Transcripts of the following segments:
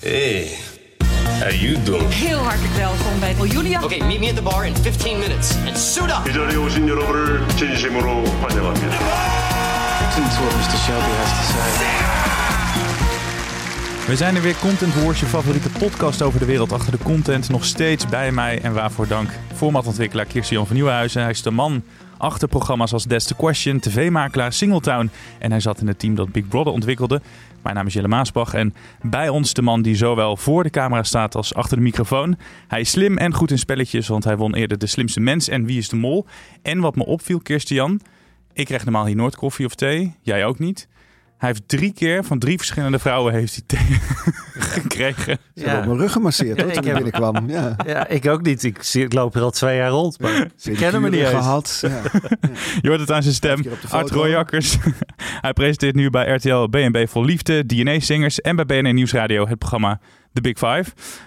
Hey, how you doing? Heel hartelijk welkom bij Julia. Okay, meet me at the bar in 15 minutes and suit up. 이 자리에 오신 여러분을 진심으로 환영합니다. Listen to what Mr. Shelby has to say. We zijn er weer, Content Wars, je favoriete podcast over de wereld achter de content. Nog steeds bij mij en waarvoor dank. Formatontwikkelaar Kirsten-Jan van Nieuwenhuizen. Hij is de man achter programma's als That's the Question, tv-makelaar Singletown. En hij zat in het team dat Big Brother ontwikkelde. Mijn naam is Jelle Maasbach en bij ons de man die zowel voor de camera staat als achter de microfoon. Hij is slim en goed in spelletjes, want hij won eerder de slimste mens en Wie is de Mol. En wat me opviel, Kirsten-Jan, ik krijg normaal hier nooit koffie of thee, jij ook niet. Hij heeft drie keer van drie verschillende vrouwen heeft hij thee gekregen. Ze hebben op mijn rug gemasseerd hoor, toen ik binnenkwam. Ja. Ja, ik ook niet. Ik, zie- ik loop er al twee jaar rond, maar ik ken hem niet eens. gehad. Ja. Je hoort het aan zijn stem. Art Royakkers. Hij presenteert nu bij RTL BNB Vol Liefde, DNA-zingers en bij BNN Nieuwsradio het programma The Big Five.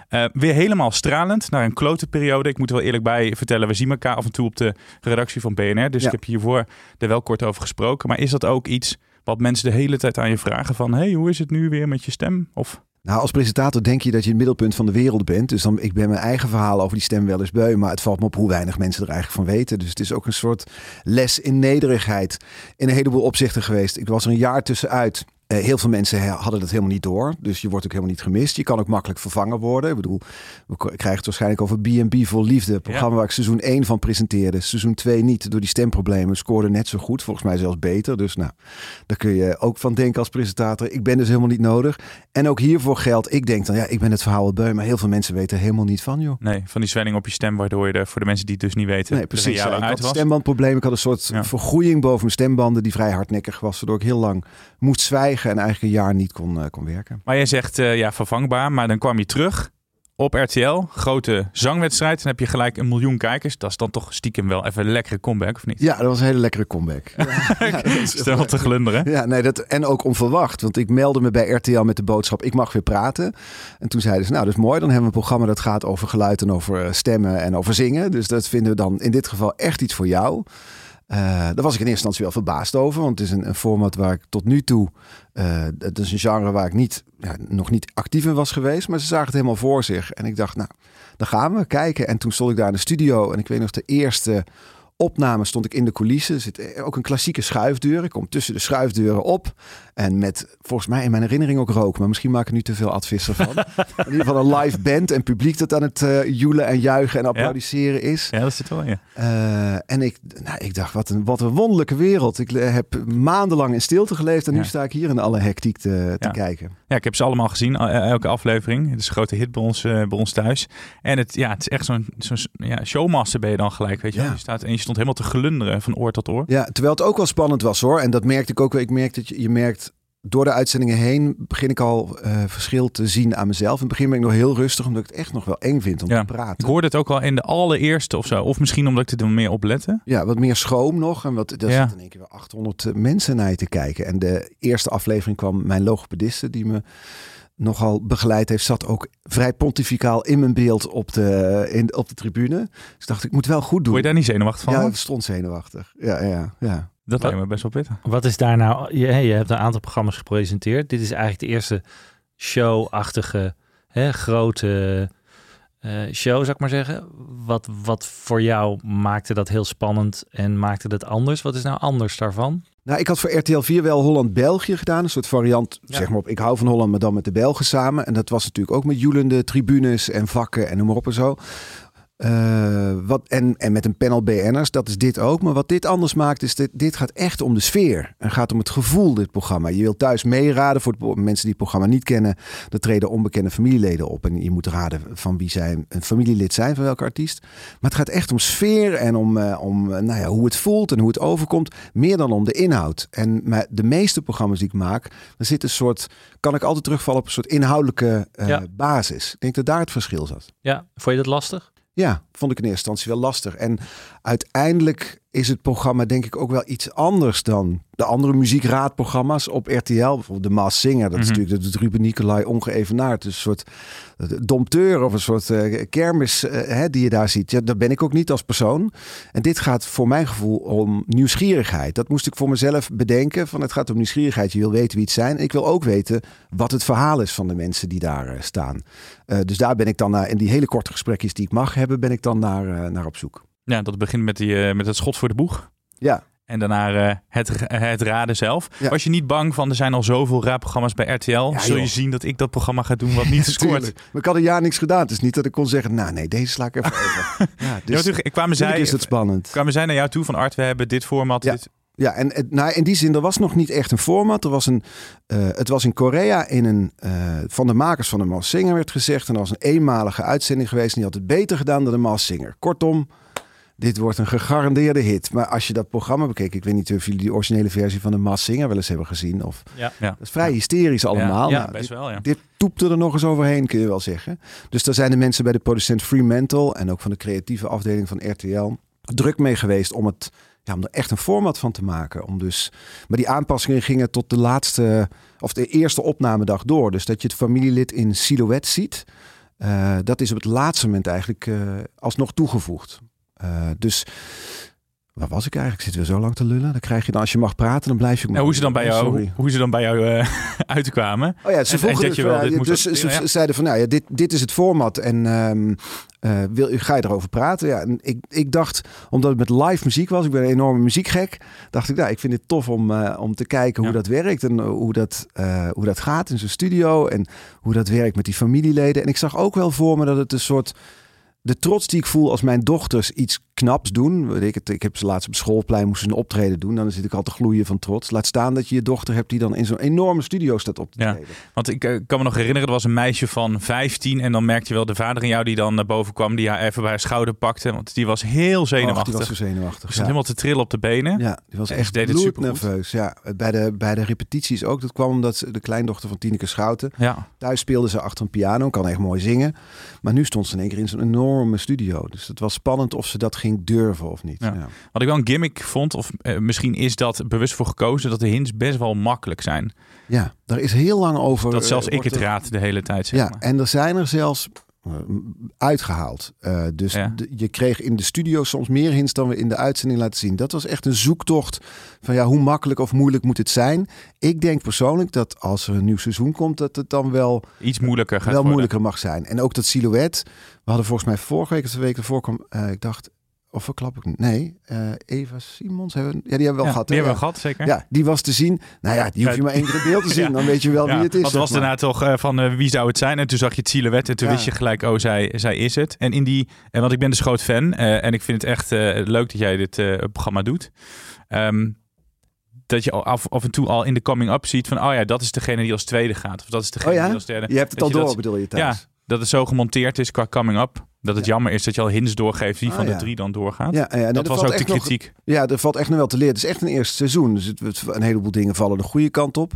Eh, weer helemaal stralend naar een klote periode. Ik moet er wel eerlijk bij vertellen, we zien elkaar af en toe op de redactie van BNR. Dus Ja. ik heb hiervoor er wel kort over gesproken. Maar is dat ook iets wat mensen de hele tijd aan je vragen van... hey, hoe is het nu weer met je stem? Of Nou, als presentator denk je dat je het middelpunt van de wereld bent. Dus dan, ik ben mijn eigen verhaal over die stem wel eens beu. Maar het valt me op hoe weinig mensen er eigenlijk van weten. Dus het is ook een soort les in nederigheid. In een heleboel opzichten geweest. Ik was er een jaar tussenuit. Eh, heel veel mensen hadden dat helemaal niet door. Dus je wordt ook helemaal niet gemist. Je kan ook makkelijk vervangen worden. Ik bedoel, we krijgen het waarschijnlijk over B&B voor Liefde. Het programma waar ik seizoen 1 van presenteerde. Seizoen 2 niet. Door die stemproblemen scoorde net zo goed. Volgens mij zelfs beter. Dus nou, daar kun je ook van denken als presentator. Ik ben dus helemaal niet nodig. En ook hiervoor geldt, ik denk dan, ja, ik ben het verhaal wel beu. Maar heel veel mensen weten er helemaal niet van, joh. nee, van die zwelling op je stem... waardoor je er voor de mensen die het dus niet weten... Nee, precies. Ja, ik had stembandprobleem. Ik had een soort Ja. vergroeiing boven mijn stembanden die vrij hardnekkig was. Waardoor ik heel lang moest zwijgen en eigenlijk een jaar niet kon, eh, kon werken. Maar jij zegt eh, ja, vervangbaar, maar dan kwam je terug op RTL, grote zangwedstrijd. Dan heb je gelijk een miljoen kijkers. Dat is dan toch stiekem wel even een lekkere comeback, of niet? Ja, dat was een hele lekkere comeback. Ja, Stel te glunderen. Ja, nee, dat, en ook onverwacht. Want ik meldde me bij RTL met de boodschap, ik mag weer praten. En toen zeiden ze, nou, dat is mooi. Dan hebben we een programma dat gaat over geluid en over eh, stemmen en over zingen. Dus dat vinden we dan in dit geval echt iets voor jou. Eh, daar was ik in eerste instantie wel verbaasd over. Want het is een, een format waar ik tot nu toe... eh het is een genre waar ik niet, ja, nog niet actief in was geweest. Maar ze zagen het helemaal voor zich. En ik dacht, nou, dan gaan we kijken. En toen stond ik daar in de studio. En ik weet nog, de eerste opname stond ik in de coulissen. Er zit ook een klassieke schuifdeur. Ik kom tussen de schuifdeuren op. En met, volgens mij in mijn herinnering ook rook. Maar misschien maak ik nu te veel advies van. in ieder geval een live band en publiek dat aan het eh, joelen en juichen en applaudisseren is. Ja, dat zit wel in. je. Eh, en ik, nou, ik dacht, wat een, wat een wonderlijke wereld. Ik eh, heb maandenlang in stilte geleefd. En nu Ja. sta ik hier in alle hectiek te, te Ja. kijken. Ja, ik heb ze allemaal gezien, el- elke aflevering. Het is een grote hit bij ons, eh, bij ons thuis. En het, ja, het is echt zo'n zo'n ja, showmaster ben je dan gelijk, weet je. Ja. Je, staat, en je stond helemaal te glunderen van oor tot oor. Ja, terwijl het ook wel spannend was hoor. En dat merkte ik ook wel. Ik merk dat je, je merkt door de uitzendingen heen begin ik al eh, verschil te zien aan mezelf. In het begin ben ik nog heel rustig, omdat ik het echt nog wel eng vind om Ja. te praten. Ik hoorde het ook al in de allereerste of zo. Of misschien omdat ik er meer op lette. Ja, wat meer schroom nog. En wat, daar Ja. in één keer wel 800 mensen naar je te kijken. En de eerste aflevering kwam mijn logopediste, die me nogal begeleid heeft, zat ook vrij pontificaal in mijn beeld op de, in, op de tribune. Dus ik dacht, ik moet wel goed doen. Word je daar niet zenuwachtig van? ja, stond zenuwachtig. Ja, ja, ja. Dat lijkt me best wel pittig. Wat is daar nou? Je, je hebt een aantal programma's gepresenteerd. Dit is eigenlijk de eerste show-achtige, hè, grote eh, show, zou ik maar zeggen. Wat, wat voor jou maakte dat heel spannend en maakte dat anders? Wat is nou anders daarvan? Nou, ik had voor RTL 4 wel Holland-België gedaan. Een soort variant, Ja. zeg maar op Ik hou van Holland, maar dan met de Belgen samen. En dat was natuurlijk ook met joelende tribunes en vakken en noem maar op en zo. Eh, wat, en, en met een panel BN'ers, dat is dit ook. Maar wat dit anders maakt, is dit, dit gaat echt om de sfeer. En gaat om het gevoel, dit programma. Je wilt thuis meeraden voor het, mensen die het programma niet kennen. Er treden onbekende familieleden op. En je moet raden van wie zij een familielid zijn, van welke artiest. Maar het gaat echt om sfeer en om, uh, om uh, nou ja, hoe het voelt en hoe het overkomt. Meer dan om de inhoud. En maar de meeste programma's die ik maak, er zit een soort, kan ik altijd terugvallen op een soort inhoudelijke Ja. basis. Ik denk dat daar het verschil zat. Ja, vond je dat lastig? Ja, vond ik in eerste instantie wel lastig. En uiteindelijk is het programma denk ik ook wel iets anders dan de andere muziekraadprogramma's op RTL. Bijvoorbeeld de Maas Singer, dat is Mhm. natuurlijk dat doet Ruben Nicolai ongeëvenaard. Dus een soort eh, dompteur of een soort eh, kermis eh, hè, die je daar ziet. Ja, dat ben ik ook niet als persoon. En dit gaat voor mijn gevoel om nieuwsgierigheid. Dat moest ik voor mezelf bedenken. Van het gaat om nieuwsgierigheid. Je wil weten wie het zijn. En ik wil ook weten wat het verhaal is van de mensen die daar staan. Dus daar ben ik dan naar, in die hele korte gesprekjes die ik mag hebben, ben ik dan naar, naar op zoek. Ja, dat begint met, die, eh, met het schot voor de boeg. Ja, En daarna eh, het, het raden zelf. Ja. Was je niet bang van, er zijn al zoveel raadprogramma's bij RTL. Ja, Zul je zien dat ik dat programma ga doen wat niet scoort? Maar ik had een jaar niks gedaan. Het is niet dat ik kon zeggen, nou nee, deze sla ik even over. Ja, Ja, dus natuurlijk, ik kwamen zij, is het spannend. kwamen zij naar jou toe van Art, we hebben dit format. Ja. Dit, Ja, en nou, in die zin, er was nog niet echt een format. Er was een, eh, het was in Korea in een, van de makers van de Maas Singer werd gezegd. En er was een eenmalige uitzending geweest. En die had het beter gedaan dan de Maas Singer. Kortom, dit wordt een gegarandeerde hit. Maar als je dat programma bekeek, ik weet niet of jullie die originele versie van de Maas Singer wel eens hebben gezien. Of, Ja. ja. dat is vrij hysterisch allemaal. Ja, Nou, best wel, ja. Dit toepte er nog eens overheen, kun je wel zeggen. Dus daar zijn de mensen bij de producent Fremantle en ook van de creatieve afdeling van RTL druk mee geweest om het ja, om er echt een format van te maken. Om dus, maar die aanpassingen gingen tot de laatste of de eerste opnamedag door. Dus dat je het familielid in silhouet ziet. eh, dat is op het laatste moment eigenlijk eh, alsnog toegevoegd. Eh, dus waar was ik eigenlijk? Ik zit weer zo lang te lullen. Dan krijg je dan, als je mag praten, dan blijf je Nou, hoe ze dan bij Oh, jou, sorry. hoe ze dan bij jou eh, uitkwamen. Oh ja, ze En- en vroegen dus, je wel, dit dus ze ja. zeiden van, nou ja, dit, dit is het format en ehm, eh, wil, ga je erover praten? Ja, en ik, ik dacht, omdat het met live muziek was, ik ben een enorme muziekgek, dacht ik, nou, ik vind het tof om, om te kijken hoe Ja. dat werkt en hoe dat, hoe dat gaat in zo'n studio en hoe dat werkt met die familieleden. En ik zag ook wel voor me dat het een soort de trots die ik voel als mijn dochters iets knaps doen. Weet ik, het, ik heb ze laatst op schoolplein moesten een optreden doen. Dan zit ik al te gloeien van trots. Laat staan dat je je dochter hebt die dan in zo'n enorme studio staat op te Ja. treden. Want ik eh, kan me nog herinneren, er was een meisje van 15 en dan merkte je wel de vader in jou die dan naar boven kwam, die haar even bij haar schouder pakte, want die was heel Och, zenuwachtig. die was zo zenuwachtig. Ze stond Ja. helemaal te trillen op de benen. Ja, die was En echt deed het supergoed. nerveus. Ja, bij de, bij de repetities ook. Dat kwam omdat ze- de kleindochter van Tineke Schouten. Ja. Thuis speelde ze achter een piano, kan echt mooi zingen. Maar nu stond ze in één keer in zo'n enorme studio. Dus het was spannend of ze dat ging durven of niet. Ja. Ja. Wat ik wel een gimmick vond, of eh, misschien is dat bewust voor gekozen, dat de hints best wel makkelijk zijn. Ja, daar is heel lang over. Dat eh, zelfs ik wordt het raad de hele tijd, zeg Ja, maar. en er zijn er zelfs eh, uitgehaald. Eh, dus Ja. de- je kreeg in de studio soms meer hints dan we in de uitzending laten zien. Dat was echt een zoektocht van ja, hoe makkelijk of moeilijk moet het zijn. Ik denk persoonlijk dat als er een nieuw seizoen komt, dat het dan wel, Iets moeilijker gaat wel worden. moeilijker mag zijn. En ook dat silhouet. We hadden volgens mij vorige week of de week ervoor kwam, eh, ik dacht, of verklap ik? Nee, eh, Eva Simons hebben ja, die hebben we wel Ja, gehad. die hè? hebben we ja. gehad, zeker. Ja, die was te zien. Nou ja, die hoef je maar één keer beeld te zien. Dan weet je wel wie het is. het was maar. daarna toch eh, van eh, wie zou het zijn? En toen zag je het silhouet en toen wist je gelijk, oh, zij, zij is het. En in die, en want ik ben dus groot fan en ik vind het echt leuk dat jij dit programma doet. Ehm, dat je al af, af en toe al in de coming up ziet van, oh ja, dat is degene die als tweede gaat. Of dat is degene Oh ja? die als derde. Je hebt het Dat al door, dat- bedoel je thuis? Ja, dat het zo gemonteerd is qua coming up. Dat het Ja. jammer is dat je al hints doorgeeft wie Ah, van ja. de drie dan doorgaat. Ja, dat was ook de nog- kritiek. Ja, er valt echt nog wel te leren. Het is echt een eerste seizoen. Dus het, een heleboel dingen vallen de goede kant op.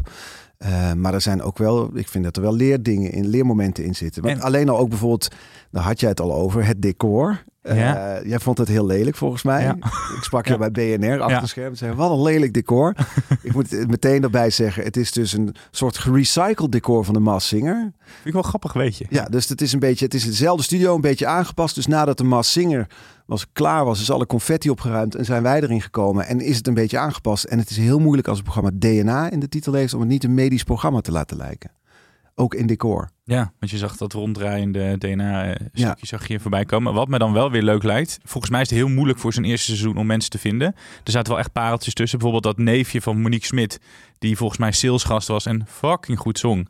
Eh, maar er zijn ook wel, ik vind dat er wel leerdingen in, leermomenten in zitten. Want En- alleen al ook bijvoorbeeld, daar had jij het al over, het decor. Eh, Ja. Jij vond het heel lelijk volgens mij. Ja. Ik sprak je Ja. bij BNR achter Ja. de schermen. Zei, wat een lelijk decor. ik moet het meteen erbij zeggen, het is dus een soort gerecycled decor van de Maas Singer. Vind ik wel grappig, weet je. Ja, dus het is een beetje, het is dezelfde studio, een beetje aangepast. Dus nadat de Maas Singer was klaar was, is alle confetti opgeruimd en zijn wij erin gekomen. En is het een beetje aangepast. En het is heel moeilijk als het programma DNA in de titel heeft om het niet een medisch programma te laten lijken. Ook in decor. Ja, want je zag dat ronddraaiende DNA-stukje Ja. zag je voorbij komen. Wat me dan wel weer leuk lijkt. Volgens mij is het heel moeilijk voor zijn eerste seizoen om mensen te vinden. Er zaten wel echt pareltjes tussen. Bijvoorbeeld dat neefje van Monique Smit. Die volgens mij salesgast was en fucking goed zong.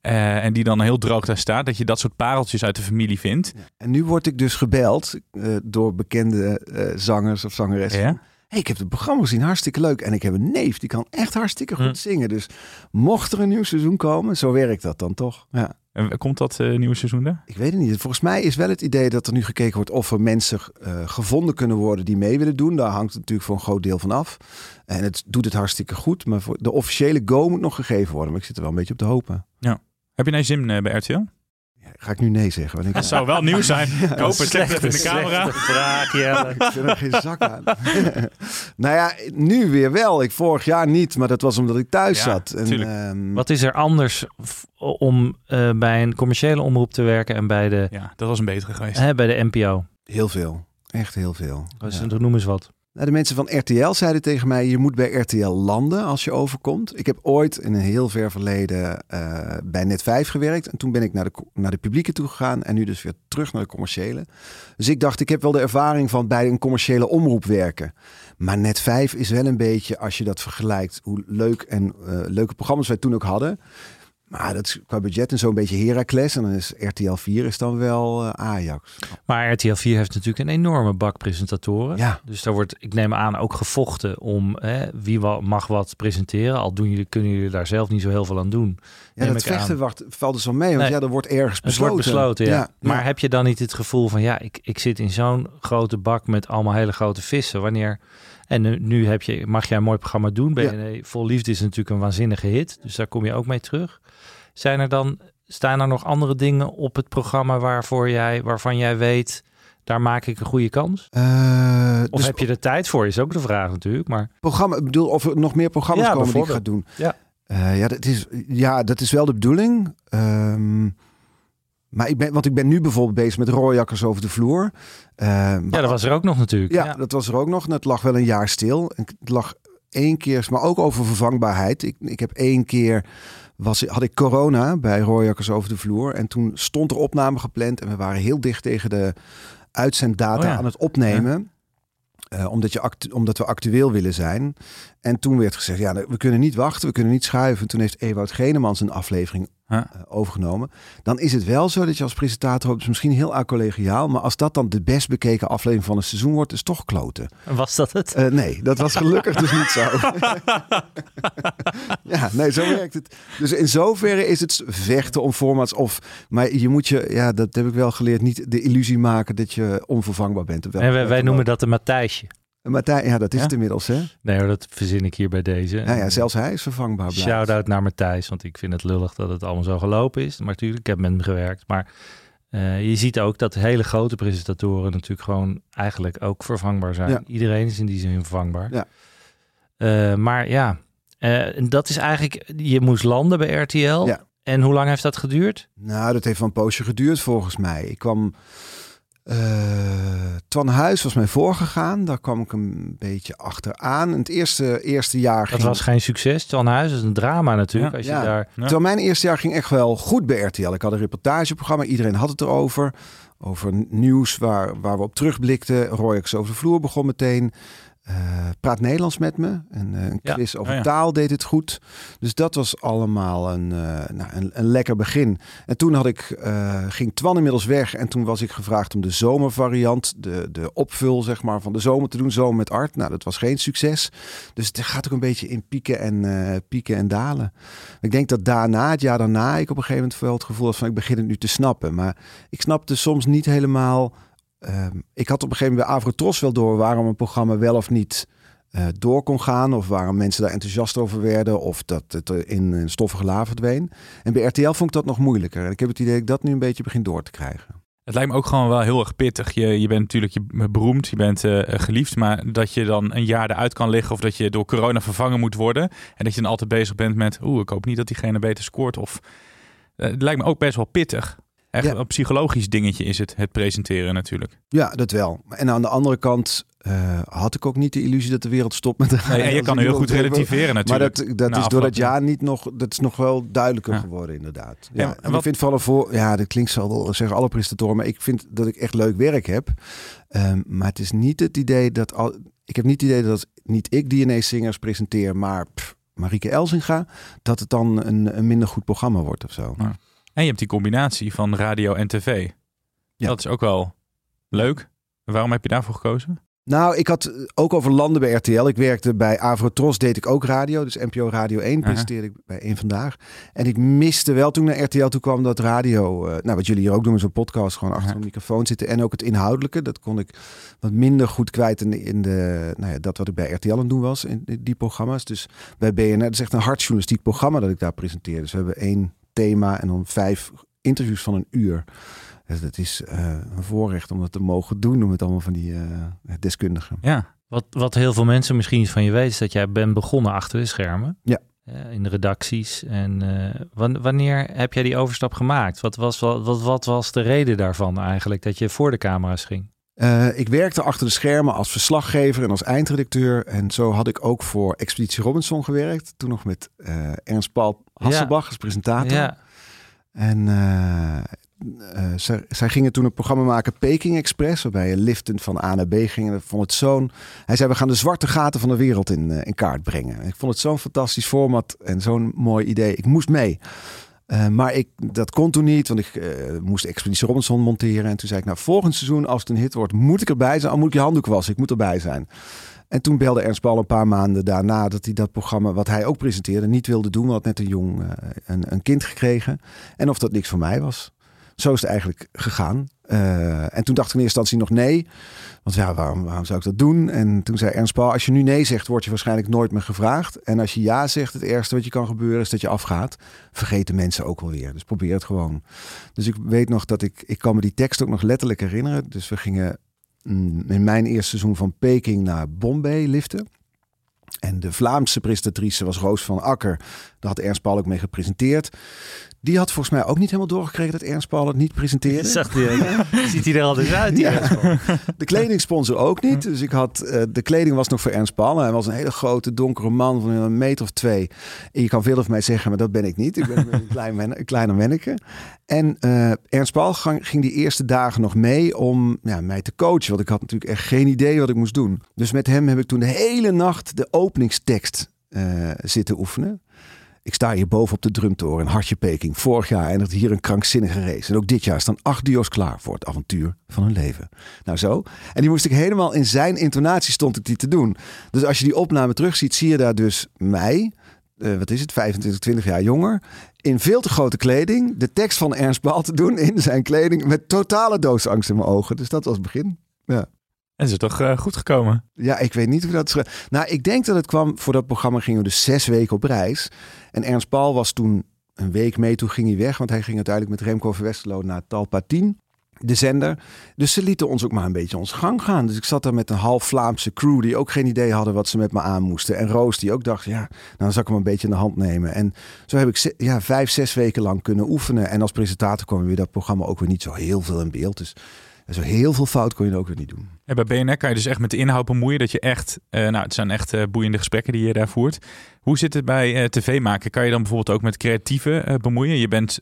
eh, en die dan heel droog daar staat, dat je dat soort pareltjes uit de familie vindt. En nu word ik dus gebeld eh, door bekende eh, zangers of zangeressen. Ja? hey, ik heb het programma gezien, hartstikke leuk. En ik heb een neef, die kan echt hartstikke goed Hm. zingen. Dus mocht er een nieuw seizoen komen, zo werkt dat dan toch? Ja. En komt dat eh, nieuwe seizoen er? Ik weet het niet. Volgens mij is wel het idee dat er nu gekeken wordt of er mensen eh, gevonden kunnen worden die mee willen doen. Daar hangt het natuurlijk voor een groot deel van af. En het doet het hartstikke goed. Maar voor de officiële go moet nog gegeven worden. Maar ik zit er wel een beetje op te hopen. Heb je nou zin eh, bij RTL? Ja, ga ik nu nee zeggen? Want ik, Dat zou wel nieuw zijn. Ik hoop het in de camera. vraag, Jelle. Ik vind er geen zak aan. nou ja, nu weer wel. Ik vorig jaar niet, maar dat was omdat ik thuis Ja, zat. En, ehm, Wat is er anders om eh, bij een commerciële omroep te werken en bij de, Ja, dat was een betere geweest. hè, bij de NPO? Heel veel. Echt heel veel. Dus Ja. Noem eens wat. Nou, de mensen van RTL zeiden tegen mij: je moet bij RTL landen als je overkomt. Ik heb ooit in een heel ver verleden eh, bij Net 5 gewerkt. En toen ben ik naar de, naar de publieke toe gegaan. En nu dus weer terug naar de commerciële. Dus ik dacht, ik heb wel de ervaring van bij een commerciële omroep werken. Maar Net 5 is wel een beetje, als je dat vergelijkt, hoe leuk en eh, leuke programma's wij toen ook hadden. Maar dat is qua budget en zo'n beetje Heracles. En dan is RTL 4 is dan wel eh, Ajax. Maar RTL 4 heeft natuurlijk een enorme bak presentatoren. Ja. Dus daar wordt, ik neem aan, ook gevochten om hè, wie mag wat presenteren. Al doen jullie, kunnen jullie daar zelf niet zo heel veel aan doen. Ja, Neem dat vechten wacht, valt dus wel mee. Want Nee. ja, er wordt ergens Het besloten. wordt besloten, ja. Ja, Maar ja. heb je dan niet het gevoel van, ja, ik, ik zit in zo'n grote bak met allemaal hele grote vissen. Wanneer... En nu, nu heb je, mag jij een mooi programma doen. BNE Vol Liefde is natuurlijk een waanzinnige hit. Dus daar kom je ook mee terug. Zijn er dan, staan er nog andere dingen op het programma waarvoor jij, waarvan jij weet, daar maak ik een goede kans? Eh, Of dus heb je er tijd voor, is ook de vraag natuurlijk. Maar programma, ik bedoel, of er nog meer programma's Ja, komen die ik ga doen. Ja. Eh, ja, dat is, ja, dat is wel de bedoeling. Ehm, maar ik ben, want ik ben nu bijvoorbeeld bezig met rooijakkers over de vloer. Eh, ja, dat was er ook nog natuurlijk. ja, dat was er ook nog. En het lag wel een jaar stil. En Het lag één keer, maar ook over vervangbaarheid. Ik, ik heb één keer, was, had ik corona bij rooijakkers over de vloer. En toen stond er opname gepland. En we waren heel dicht tegen de uitzenddata Oh ja. aan het opnemen. Eh, omdat, je omdat we actueel willen zijn. En toen werd gezegd, ja, we kunnen niet wachten, we kunnen niet schuiven. Toen heeft Ewout Genemans een aflevering eh, overgenomen. Dan is het wel zo dat je als presentator, het is misschien heel acollegiaal, maar als dat dan de best bekeken aflevering van een seizoen wordt, is toch kloten. Was dat het? Eh, nee, dat was gelukkig dus niet zo. ja, nee, zo werkt het. Dus in zoverre is het vechten om formats of, maar je moet je, ja, dat heb ik wel geleerd, niet de illusie maken dat je onvervangbaar bent. Op En wij, noemen dat een Matthijsje. Martijn, ja, dat is Ja? het inmiddels, hè? Nee hoor, dat verzin ik hier bij deze. Ja, ja, zelfs hij is vervangbaar. Shout-out naar Matthijs, want ik vind het lullig dat het allemaal zo gelopen is. Maar natuurlijk, ik heb met hem gewerkt. Maar eh, je ziet ook dat hele grote presentatoren natuurlijk gewoon eigenlijk ook vervangbaar zijn. Ja. Iedereen is in die zin vervangbaar. Ja. Eh, maar ja, eh, dat is eigenlijk, je moest landen bij RTL. Ja. En hoe lang heeft dat geduurd? Nou, dat heeft wel een poosje geduurd volgens mij. Ik kwam. Eh Twan Huis was mij voorgegaan. Daar kwam ik een beetje achteraan. Het eerste, eerste jaar Dat ging. was geen succes. Twan Huis is een drama natuurlijk. Ja. Als je Ja. daar... Ja. Terwijl mijn eerste jaar ging echt wel goed bij RTL. Ik had een reportageprogramma. Iedereen had het erover. Over nieuws waar, waar we op terugblikten. Royx over de vloer begon meteen. Eh, praat Nederlands met me. En, eh, een Ja. quiz over Oh ja. taal deed het goed. Dus dat was allemaal een, eh, nou, een, een lekker begin. En toen had ik, eh, ging Twan inmiddels weg. En toen was ik gevraagd om de zomervariant, de, de opvul zeg maar, van de zomer te doen. Zomer met Art. Nou, dat was geen succes. Dus het gaat ook een beetje in pieken en, eh, pieken en dalen. Ik denk dat daarna, het jaar daarna, ik op een gegeven moment wel het gevoel had van ik begin het nu te snappen. Maar ik snapte soms niet helemaal. Ehm, ik had op een gegeven moment bij Avrotros wel door waarom een programma wel of niet eh, door kon gaan. Of waarom mensen daar enthousiast over werden. Of dat het in een stoffige la verdween. En bij RTL vond ik dat nog moeilijker. En ik heb het idee dat ik dat nu een beetje begin door te krijgen. Het lijkt me ook gewoon wel heel erg pittig. Je, je bent natuurlijk je, beroemd, je bent eh, geliefd, maar dat je dan een jaar eruit kan liggen of dat je door corona vervangen moet worden. En dat je dan altijd bezig bent met, oeh, ik hoop niet dat diegene beter scoort. Of, eh, het lijkt me ook best wel pittig. Echt Ja. een psychologisch dingetje is het, het presenteren natuurlijk. Ja, dat wel. En aan de andere kant eh, had ik ook niet de illusie dat de wereld stopt met Nee, en je kan heel goed relativeren Maar natuurlijk. dat, dat na is door dat jaar niet nog, dat is nog wel duidelijker Ja. geworden inderdaad. Ja, en en wat- ik vind vooral voor, ja, dat klinkt zo, zeggen alle presentatoren, maar ik vind dat ik echt leuk werk heb. Ehm, maar het is niet het idee dat al, ik heb niet het idee dat niet ik DNA-zingers presenteer, maar pff, Marieke Elzinga, dat het dan een, een minder goed programma wordt of zo. Ja. En je hebt die combinatie van radio en tv. Ja. Dat is ook wel leuk. Waarom heb je daarvoor gekozen? Nou, ik had ook over landen bij RTL. Ik werkte bij Avrotros, deed ik ook radio. Dus NPO Radio 1 presenteerde ik bij één Vandaag. En ik miste wel toen naar RTL toe kwam dat radio... eh, nou, wat jullie hier ook doen, is een podcast. Gewoon achter een microfoon zitten. En ook het inhoudelijke. Dat kon ik wat minder goed kwijt in de... In de nou ja, dat wat ik bij RTL aan het doen was, in die programma's. Dus bij BNR, dat is echt een hardjournalistiek programma dat ik daar presenteer. Dus we hebben één thema en dan vijf interviews van een uur. Dus dat is eh, een voorrecht om dat te mogen doen. Doen met allemaal van die eh, deskundigen. Ja. Wat, wat heel veel mensen misschien niet van je weten, is dat jij bent begonnen achter de schermen. Ja. Eh, in de redacties. En wan- wanneer heb jij die overstap gemaakt? Wat was, wat, wat, wat was de reden daarvan eigenlijk, dat je voor de camera's ging? Eh, ik werkte achter de schermen als verslaggever en als eindredacteur. En zo had ik ook voor Expeditie Robinson gewerkt. Toen nog met eh, Ernst Paul Hasselbach als presentator. Ja, En eh, zij, zij gingen toen een programma maken, Peking Express, waarbij je liftend van A naar B ging. En ik vond het zo'n. Hij zei: We gaan de zwarte gaten van de wereld in, in kaart brengen. Ik vond het zo'n fantastisch format en zo'n mooi idee. Ik moest mee. Eh, maar ik, dat kon toen niet, want ik eh, moest Expeditie Robinson monteren. En toen zei ik, nou, volgend seizoen, als het een hit wordt, moet ik erbij zijn. Al moet ik je handdoek wassen, ik moet erbij zijn. En toen belde Ernst Paul een paar maanden daarna dat hij dat programma, wat hij ook presenteerde, niet wilde doen. Want net een jong eh, een, een kind gekregen. En of dat niks voor mij was. Zo is het eigenlijk gegaan. Eh, en toen dacht ik in eerste instantie nog nee. Want ja, waarom, waarom zou ik dat doen? En toen zei Ernst Paul, als je nu nee zegt, word je waarschijnlijk nooit meer gevraagd. En als je ja zegt, het ergste wat je kan gebeuren is dat je afgaat. Vergeten mensen ook wel weer. Dus probeer het gewoon. Dus ik weet nog dat ik, ik kan me die tekst ook nog letterlijk herinneren. Dus we gingen mm, in mijn eerste seizoen van Peking naar Bombay liften. En de Vlaamse presentatrice was Roos van Akker. Daar had Ernst Paul ook mee gepresenteerd. Die had volgens mij ook niet helemaal doorgekregen dat Ernst Paul het niet presenteerde. zag die, ziet hij er al dus uit? Die Ja. De kledingsponsor ook niet. Dus ik had, eh, de kleding was nog voor Ernst Paul. Hij was een hele grote donkere man van een meter of twee. En je kan veel over mij zeggen, maar dat ben ik niet. Ik ben een, klein men, een kleiner manneke. En eh, Ernst Paul ging, ging die eerste dagen nog mee om ja, mij te coachen. Want ik had natuurlijk echt geen idee wat ik moest doen. Dus met hem heb ik toen de hele nacht de openingstekst eh, zitten oefenen. Ik sta hier boven op de drumtoren in Hartje Peking. Vorig jaar eindigde hier een krankzinnige race. En ook dit jaar staan acht duo's klaar voor het avontuur van hun leven. Nou zo. En die moest ik helemaal in zijn intonatie stond ik die te doen. Dus als je die opname terugziet, zie je daar dus mij, eh, wat is het, 25, 20 jaar jonger, in veel te grote kleding, de tekst van Ernst Paal te doen in zijn kleding, met totale doodsangst in mijn ogen. Dus dat was het begin. Ja. En is toch eh, goed gekomen? Ja, ik weet niet hoe dat. Nou, ik denk dat het kwam voor dat programma gingen we dus zes weken op reis. En Ernst Paul was toen een week mee, toen ging hij weg. Want hij ging uiteindelijk met Remco van Westerlo naar Talpa 10, de zender. Dus ze lieten ons ook maar een beetje ons gang gaan. Dus ik zat daar met een half Vlaamse crew die ook geen idee hadden wat ze met me aan moesten. En Roos die ook dacht, ja, nou dan zal ik hem een beetje in de hand nemen. En zo heb ik ja, vijf, zes weken lang kunnen oefenen. En als presentator kwam weer dat programma ook weer niet zo heel veel in beeld. Dus zo heel veel fout kon je ook weer niet doen. En bij BNR kan je dus echt met de inhoud bemoeien. Dat je echt, eh, nou, het zijn echt eh, boeiende gesprekken die je daar voert. Hoe zit het bij eh, tv maken? Kan je dan bijvoorbeeld ook met creatieve bemoeien? Je bent,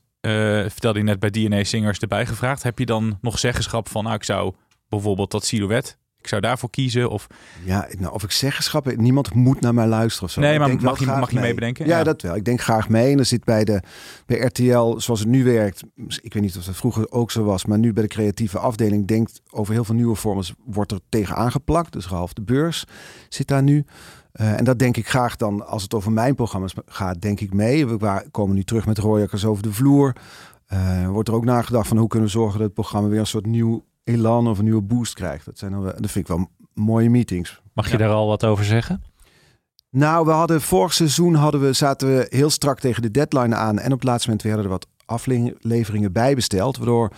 vertelde je net bij DNA Singers erbij gevraagd. Heb je dan nog zeggenschap van, nou, ik zou bijvoorbeeld dat silhouet, ik zou daarvoor kiezen? Of Ja, nou, of ik zeggenschap niemand moet naar mij luisteren of zo. Nee, Ik maar mag je- graag mag je mee bedenken? Ja, Ja. dat wel. Ik denk graag mee. En er zit bij, de, bij RTL, zoals het nu werkt, ik weet niet of dat vroeger ook zo was, maar nu bij de creatieve afdeling denkt over heel veel nieuwe vormen, wordt er tegen aangeplakt. Dus half de beurs zit daar nu. Eh, en dat denk ik graag dan, als het over mijn programma's gaat, denk ik mee. We komen nu terug met rooijakkers over de vloer. Eh, wordt er ook nagedacht van hoe kunnen we zorgen dat het programma weer een soort nieuw elan of een nieuwe boost krijgt. Dat, zijn dan wel, dat vind ik wel mooie meetings. Mag je Ja. daar al wat over zeggen? Nou, we hadden vorig seizoen hadden we, zaten we heel strak tegen de deadline aan. En op het laatste moment werden er wat afleveringen bijbesteld. Waardoor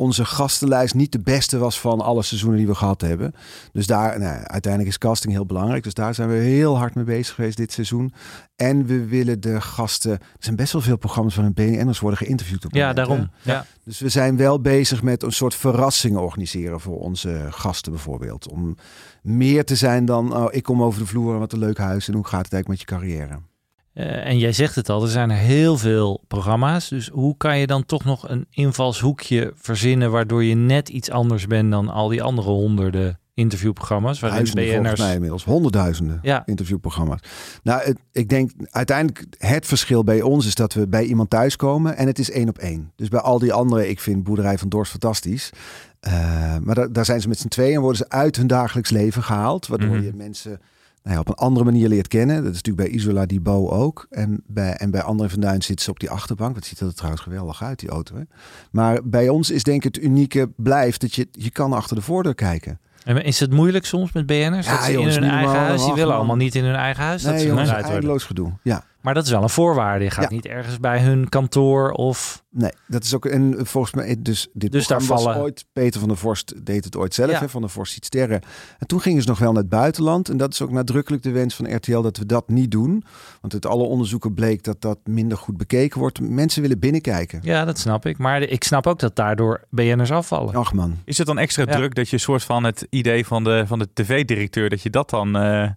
onze gastenlijst niet de beste was van alle seizoenen die we gehad hebben. Dus daar, nou, uiteindelijk is casting heel belangrijk. Dus daar zijn we heel hard mee bezig geweest dit seizoen. En we willen de gasten... Er zijn best wel veel programma's van een BNN'ers worden geïnterviewd. Op Ja, moment, hè. daarom. Ja. Dus we zijn wel bezig met een soort verrassingen organiseren voor onze gasten bijvoorbeeld. Om meer te zijn dan, oh, ik kom over de vloer en wat een leuk huis en hoe gaat het eigenlijk met je carrière. Eh, en jij zegt het al, er zijn er heel veel programma's. Dus hoe kan je dan toch nog een invalshoekje verzinnen waardoor je net iets anders bent dan al die andere honderden interviewprogramma's waarin Duizenden BN'ers... mij inmiddels. Honderdduizenden Ja. interviewprogramma's. Nou, het- ik denk uiteindelijk het verschil bij ons is dat we bij iemand thuiskomen en het is één op één. Dus bij al die anderen, ik vind Boerderij van Dorst fantastisch. Eh, maar daar, daar zijn ze met z'n tweeën en worden ze uit hun dagelijks leven gehaald. Waardoor Mhm. je mensen nou ja, op een andere manier leert kennen. Dat is natuurlijk bij Isola die Bo ook. En bij, en bij André van Duin zitten ze op die achterbank. Dat ziet er trouwens geweldig uit, die auto. Hè? Maar bij ons is denk ik het unieke blijft dat je, je kan achter de voordeur kijken. En is het moeilijk soms met BN'ers? Ja, dat ze in hun eigen huis, die willen allemaal niet in hun eigen huis dat ze worden. eindeloos gedoe. Ja. Maar dat is wel een voorwaarde. Je gaat Ja. niet ergens bij hun kantoor of... Nee, dat is ook en volgens mij dus dit Dus daar programma was vallen- ooit Peter van der Vorst deed het ooit zelf Ja. hè, van der Vorst ziet sterren. En toen gingen ze nog wel naar het buitenland en dat is ook nadrukkelijk de wens van RTL dat we dat niet doen, want uit alle onderzoeken bleek dat dat minder goed bekeken wordt. Mensen willen binnenkijken. Ja, dat snap ik. Maar ik snap ook dat daardoor BN'ers afvallen. Ach man. Is het dan extra Ja. druk dat je een soort van het idee van de, van de tv-directeur, dat je dat dan... eh,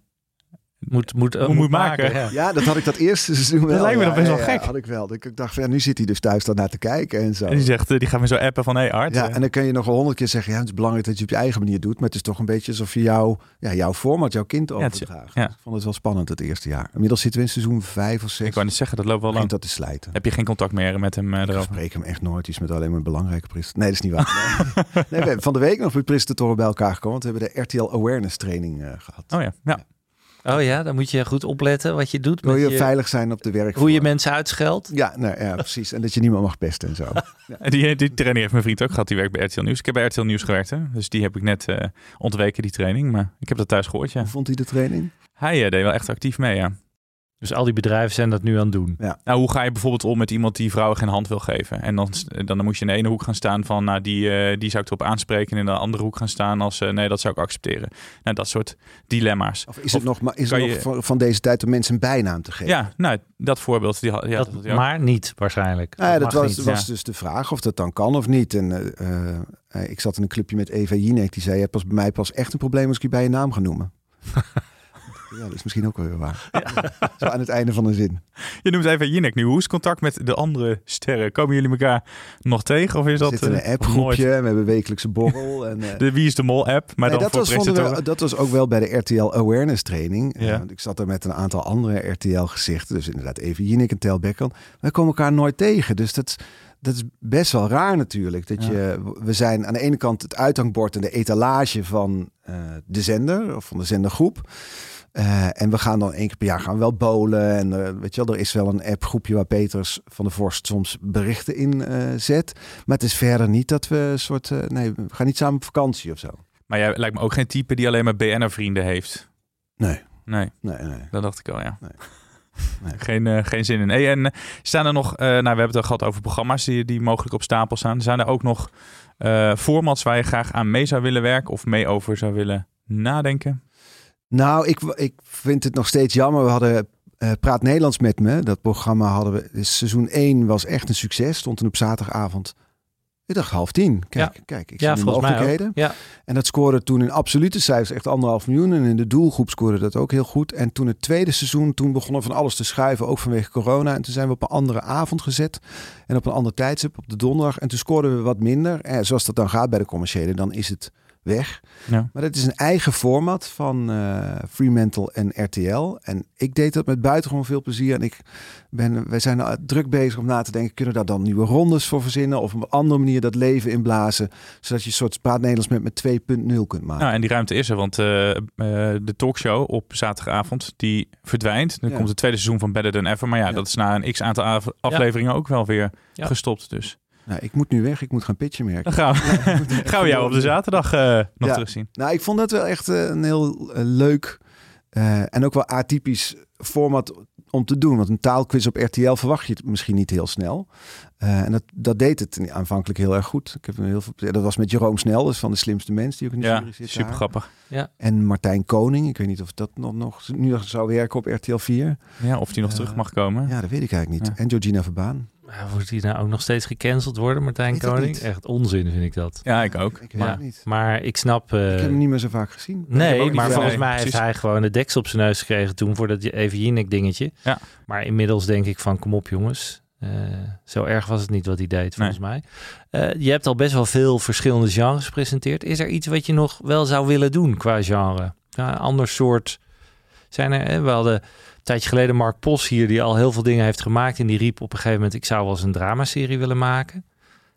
Moet, moet, eh, Moet- moet maken. ja. Ja, dat had ik dat eerste seizoen wel. lijkt me ja, dan best wel ja, gek. had ik wel. Dat Ik dacht van ja, nu zit hij dus thuis dan naar te kijken en zo. en die zegt, eh, die gaat me zo appen van, hé hey Art. Ja, eh, en dan kun je nog wel honderd keer zeggen, ja, het is belangrijk dat je het op je eigen manier doet, maar het is toch een beetje alsof je jouw, ja, jouw format, jouw kind overdraagt. ja. Ik vond het wel spannend het eerste jaar. Inmiddels zitten we in seizoen vijf of zes. ik wou net zeggen, dat loopt wel lang. dat te slijten. Heb je geen contact meer met hem eh, Ik spreek hem echt nooit. Die is met alleen maar belangrijke presentatoren. Nee, dat is niet waar. Nee. Nee, we hebben van de week nog met presentatoren bij elkaar gekomen. Want we hebben de RTL Awareness training eh, gehad. Oh ja, ja. Oh ja, dan moet je goed opletten wat je doet. Wil met je je- veilig zijn op de werk? hoe je mensen uitscheldt. Ja, nou, ja, precies. En dat je niemand mag pesten en zo. Die, die training heeft mijn vriend ook gehad. Die werkt bij RTL Nieuws. Ik heb bij RTL Nieuws gewerkt. Hè? Dus die heb ik net eh, ontweken, die training. Maar ik heb dat thuis gehoord, ja. Hoe vond hij de training? Hij eh, deed wel echt actief mee, ja. Dus al die bedrijven zijn dat nu aan het doen. Nou, hoe ga je bijvoorbeeld om met iemand die vrouwen geen hand wil geven? En dan, dan moet je in de ene hoek gaan staan van, nou, die, eh, die zou ik erop aanspreken. En in de andere hoek gaan staan als, eh, nee, dat zou ik accepteren. Nou, dat soort dilemma's. Of is het Of nog, maar is het je- nog van, van deze tijd om mensen een bijnaam te geven? Ja, nou, dat voorbeeld. Die, had- ja, dat, ook. maar niet waarschijnlijk. Nou ja, dat was, niet. was ja. dus de vraag of dat dan kan of niet. En eh, ik zat in een clubje met Eva Jinek. Die zei, je hebt pas bij mij pas echt een probleem als ik je bij je naam ga noemen. ja, dat is misschien ook wel weer waar. Zo aan het einde van een zin. Je noemt even Jinek nu. Hoe is contact met de andere sterren? Komen jullie elkaar nog tegen? Of is We dat eh, een nog appgroepje. We hebben wekelijkse borrel. En, eh, De Wie is de Mol app, maar nee, dan dat, voor was, we, dat was ook wel bij de RTL Awareness training. Eh, Ja. want ik zat er met een aantal andere RTL gezichten. Dus inderdaad Eva Jinek en Tel Beckham. Wij komen elkaar nooit tegen. Dus dat, dat is best wel raar natuurlijk. Dat Ja. je, we zijn aan de ene kant het uithangbord en de etalage van eh, de zender. Of van de zendergroep. Eh, en we gaan dan één keer per jaar gaan we wel bowlen. En eh, weet je wel, er is wel een appgroepje waar Peters van de Vorst soms berichten in eh, zet. Maar het is verder niet dat we een soort... nee, we gaan niet samen op vakantie of zo. Maar jij lijkt me ook geen type die alleen maar BN'er-vrienden heeft. Nee, Nee, nee, nee. dat dacht ik al, ja. Nee. Nee. Geen, geen zin in. Hey, en staan er nog, nou we hebben het al gehad over programma's die, die mogelijk op stapel staan. Zijn er ook nog formats waar je graag aan mee zou willen werken of mee over zou willen nadenken? Nou, ik, ik vind het nog steeds jammer. We hadden eh, Praat Nederlands met me. Dat programma hadden we. Dus seizoen 1 was echt een succes. Stond toen op zaterdagavond. Ik dacht half tien. Kijk, kijk ik Ja, zie de mogelijkheden. Ja. En dat scoorde toen in absolute cijfers echt anderhalf miljoen. En in de doelgroep scoorde dat ook heel goed. En toen het tweede seizoen, toen begonnen van alles te schuiven. Ook vanwege corona. En toen zijn we op een andere avond gezet. En op een ander tijdstip, op de donderdag. En toen scoorden we wat minder. En zoals dat dan gaat bij de commerciële, dan is het weg. Ja. Maar dat is een eigen format van eh Fremantle en RTL. En ik deed dat met buitengewoon veel plezier. En ik ben, wij zijn al druk bezig om na te denken, kunnen we daar dan nieuwe rondes voor verzinnen? Of op een andere manier dat leven inblazen? Zodat je een soort Praat Nederlands met, met 2.0 kunt maken. Nou, en die ruimte is er, want eh, eh, de talkshow op zaterdagavond, die verdwijnt. Dan Ja. komt het tweede seizoen van Better Than Ever. Maar ja, Ja. dat is na een x-aantal af- afleveringen ook wel weer Ja. gestopt. Dus Nou, ik moet nu weg, ik moet gaan pitchen merken. dan gaan we, gaan we jou op de zaterdag eh, nog Ja. terugzien. Nou, ik vond dat wel echt eh, een heel eh, leuk eh, en ook wel atypisch format om te doen. Want een taalquiz op RTL verwacht je het misschien niet heel snel. Eh, en dat, dat deed het aanvankelijk heel erg goed. Ik heb heel veel, dat was met Jeroen Snel, dus van de slimste mens die ook in de Ja, jury zit. super daar. grappig. En Martijn Koning, ik weet niet of dat nog, nog nu nog zou werken op RTL 4. Ja, of die nog terug mag komen. Ja, dat weet ik eigenlijk niet. Ja. En Georgina Verbaan. Maar Wordt hij nou ook nog steeds gecanceld worden, Martijn Koning? niet. Echt onzin vind ik dat. Ja, ik ook. Ik weet Ja. het niet. Maar ik snap... eh, ik heb hem niet meer zo vaak gezien. Nee, maar volgens nee, mij heeft hij gewoon de deksel op zijn neus gekregen toen voor dat even Jinek dingetje. Ja. Maar inmiddels denk ik van kom op jongens. Eh, zo erg was het niet wat hij deed, volgens mij. Eh, je hebt al best wel veel verschillende genres gepresenteerd. Is er iets wat je nog wel zou willen doen qua genre? Ja, een ander soort... Zijn er, hè, we hadden tijdje geleden Mark Pos hier... die al heel veel dingen heeft gemaakt. En die riep op een gegeven moment... ik zou wel eens een dramaserie willen maken.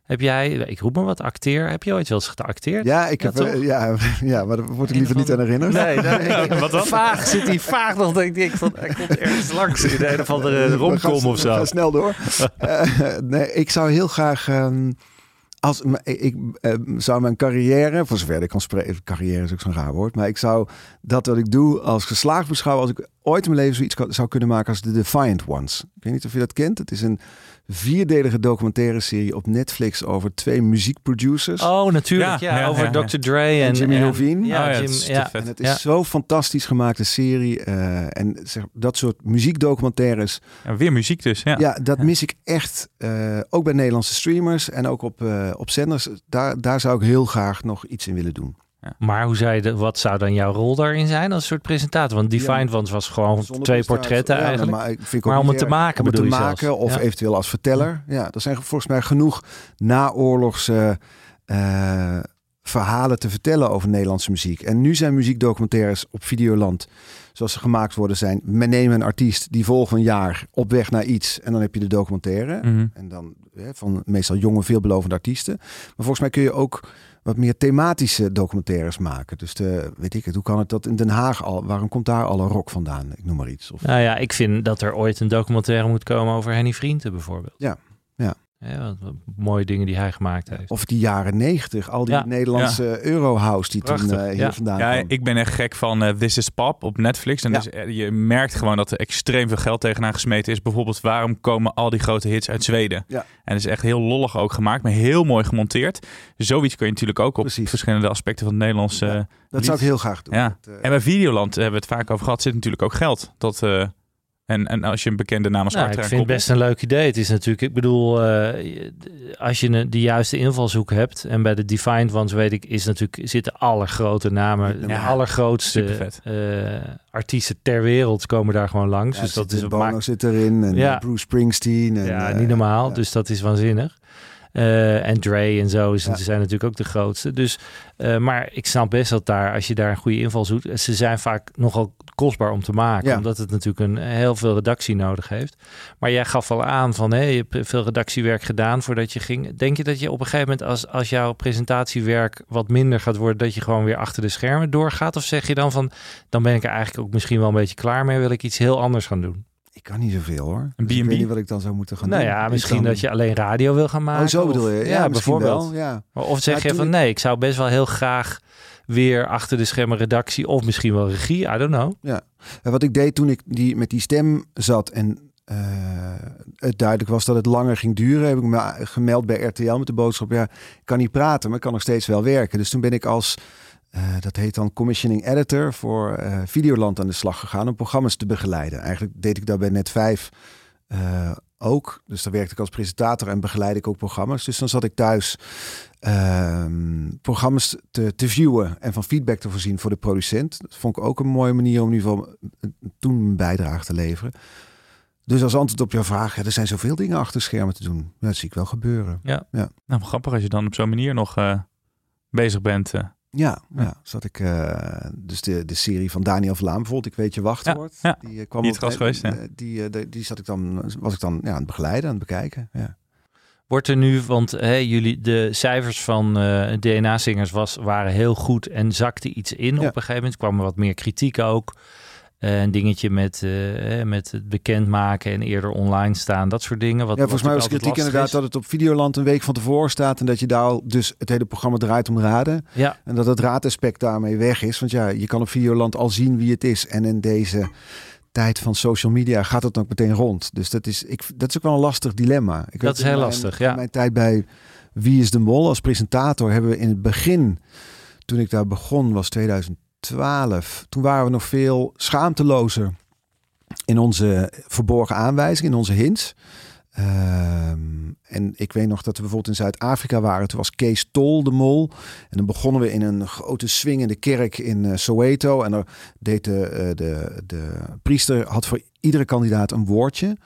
Heb jij, ik roep maar wat, acteer. Heb je ooit wel eens geacteerd? Ja, ik Ja, heb, eh, toch? ja, ja, maar daar word ik liever niet aan herinnerd. Nee, nee. Wat dan? Vaag zit hij vaag nog, denk ik. Van, hij komt ergens langs in de een of andere We gaan- romcom of zo. gaan snel door. Eh, nee, ik zou heel graag. ehm, als, ik eh, zou mijn carrière, voor zover ik kan spreken, carrière is ook zo'n raar woord, maar ik zou dat wat ik doe als geslaagd beschouwen als ik ooit in mijn leven zoiets kan- zou kunnen maken als The Defiant Ones. Ik weet niet of je dat kent. Het is een vierdelige documentaire serie op Netflix over twee muziekproducers. Oh, natuurlijk. Ja, Ja, ja, over ja. Dr. Dre en, Jimmy Iovine. Ja, Oh ja, Jim. En het is Ja. zo fantastisch gemaakte serie. eh, en zeg, dat soort muziekdocumentaires Ja, weer muziek dus, ja. Ja, dat mis ik echt. eh, ook bij Nederlandse streamers en ook op, eh, op zenders. Daar, daar zou ik heel graag nog iets in willen doen. Maar hoe je de, wat zou dan jouw rol daarin zijn als een soort presentator? Want Defined Ones was gewoon twee portretten Ja, eigenlijk. Maar, ik om het te maken om het te bedoel je maken zelfs. of Ja. eventueel als verteller. Ja, er zijn volgens mij genoeg naoorlogse eh, verhalen te vertellen over Nederlandse muziek. En nu zijn muziekdocumentaires op Videoland, zoals ze gemaakt worden, zijn. Men nemen een artiest die volgen een jaar op weg naar iets en dan heb je de documentaire. Mhm. En dan hè, van meestal jonge, veelbelovende artiesten. Maar volgens mij kun je ook wat meer thematische documentaires maken. Dus de, weet ik het, hoe kan het dat in Den Haag al, waarom komt daar alle rock vandaan? Ik noem maar iets. Of, Nou ja, ik vind dat er ooit een documentaire moet komen over Henny Vrienden bijvoorbeeld. Ja, ja. Ja, mooie dingen die hij gemaakt heeft. of die jaren negentig, al die Ja. Nederlandse Eurohouse die Prachtig, toen eh, hier ja. vandaan Ja, kwam. ik ben echt gek van eh, This is Pop op Netflix. En Ja. dus, eh, je merkt gewoon dat er extreem veel geld tegenaan gesmeten is. Bijvoorbeeld, waarom komen al die grote hits uit Zweden? Ja. En het is echt heel lollig ook gemaakt, maar heel mooi gemonteerd. Zoiets kun je natuurlijk ook op Precies. verschillende aspecten van het Nederlandse... Ja. dat zou ik heel graag doen. Ja. En bij Videoland hebben we het vaak over gehad, zit natuurlijk ook geld. Dat, eh, en, en als je een bekende naam als Nou, ik vind het best een leuk idee. Het is natuurlijk, ik bedoel, eh, als je een- de juiste invalshoek hebt. En bij de Defined Ones weet ik, is natuurlijk, zitten alle grote namen. De allergrootste eh, artiesten ter wereld komen daar gewoon langs. ja, dus dat zit- is Bono maakt- zit erin en Ja. Bruce Springsteen. En, ja, eh, niet normaal. ja. Dus dat is waanzinnig. Eh, en Dre en zo Ja. ze zijn natuurlijk ook de grootste. Dus, eh, maar ik snap best dat daar, als je daar een goede inval zoekt, ze zijn vaak nogal kostbaar om te maken. Ja. Omdat het natuurlijk een, heel veel redactie nodig heeft. Maar jij gaf al aan van, hé, je hebt veel redactiewerk gedaan voordat je ging. Denk je dat je op een gegeven moment, als, als jouw presentatiewerk wat minder gaat worden, dat je gewoon weer achter de schermen doorgaat? Of zeg je dan van, dan ben ik er eigenlijk ook misschien wel een beetje klaar mee, wil ik iets heel anders gaan doen? Ik kan niet zoveel hoor. Een Dus ik B&B? weet niet wat ik dan zou moeten gaan nou doen. ja, Ik misschien dat je alleen radio wil gaan maken. Oh, zo bedoel of- je? Ja, Ja, misschien bijvoorbeeld. wel. Ja. Of zeg Ja, je van ik- nee, ik zou best wel heel graag weer achter de schermen redactie of misschien wel regie, I don't know. En wat ik deed toen ik die, met die stem zat en eh, het duidelijk was dat het langer ging duren, heb ik me gemeld bij RTL met de boodschap: ja, ik kan niet praten, maar ik kan nog steeds wel werken. Dus toen ben ik als, eh, dat heet dan commissioning editor voor eh, Videoland aan de slag gegaan om programma's te begeleiden. Eigenlijk deed ik dat bij Net 5 eh, ook. Dus daar werkte ik als presentator en begeleid ik ook programma's. Dus dan zat ik thuis ehm, programma's te, te viewen en van feedback te voorzien voor de producent. Dat vond ik ook een mooie manier om in ieder geval eh, toen mijn bijdrage te leveren. Dus als antwoord op jouw vraag, ja, er zijn zoveel dingen achter schermen te doen. Ja, dat zie ik wel gebeuren. Nou, grappig als je dan op zo'n manier nog bezig bent. Ja, ja. zat ik eh, dus de, de serie van Daniel Vlaam bijvoorbeeld, ik weet je wachtwoord. Ja, Die eh, kwam Die op- geweest, eh, die, die zat ik dan, was ik dan ja, aan het begeleiden, aan het bekijken. Ja. Wordt er nu, want hè, jullie, de cijfers van DNA-zingers was, waren heel goed en zakte iets in op een gegeven moment. kwam er wat meer kritiek ook. Eh, een dingetje met, eh, met het bekendmaken en eerder online staan, dat soort dingen. Wat, ja, volgens mij was kritiek inderdaad dat het op Videoland een week van tevoren staat en dat je daar al dus het hele programma draait om raden. Ja, En dat het raadaspect daarmee weg is. Want ja, je kan op Videoland al zien wie het is. En in deze tijd van social media gaat het ook meteen rond. Dus dat is, ik, dat is ook wel een lastig dilemma. Ik Dat is heel mijn- lastig, ja. Mijn tijd bij Wie is de Mol als presentator hebben we in het begin, toen ik daar begon, was 2012. Toen waren we nog veel schaamtelozer in onze verborgen aanwijzingen, in onze hints. Ehm, en ik weet nog dat we bijvoorbeeld in Zuid-Afrika waren. Toen was Kees Tol de mol. En dan begonnen we in een grote swingende kerk in eh, Soweto. En daar deed de, eh, de, de priester had voor iedere kandidaat een woordje.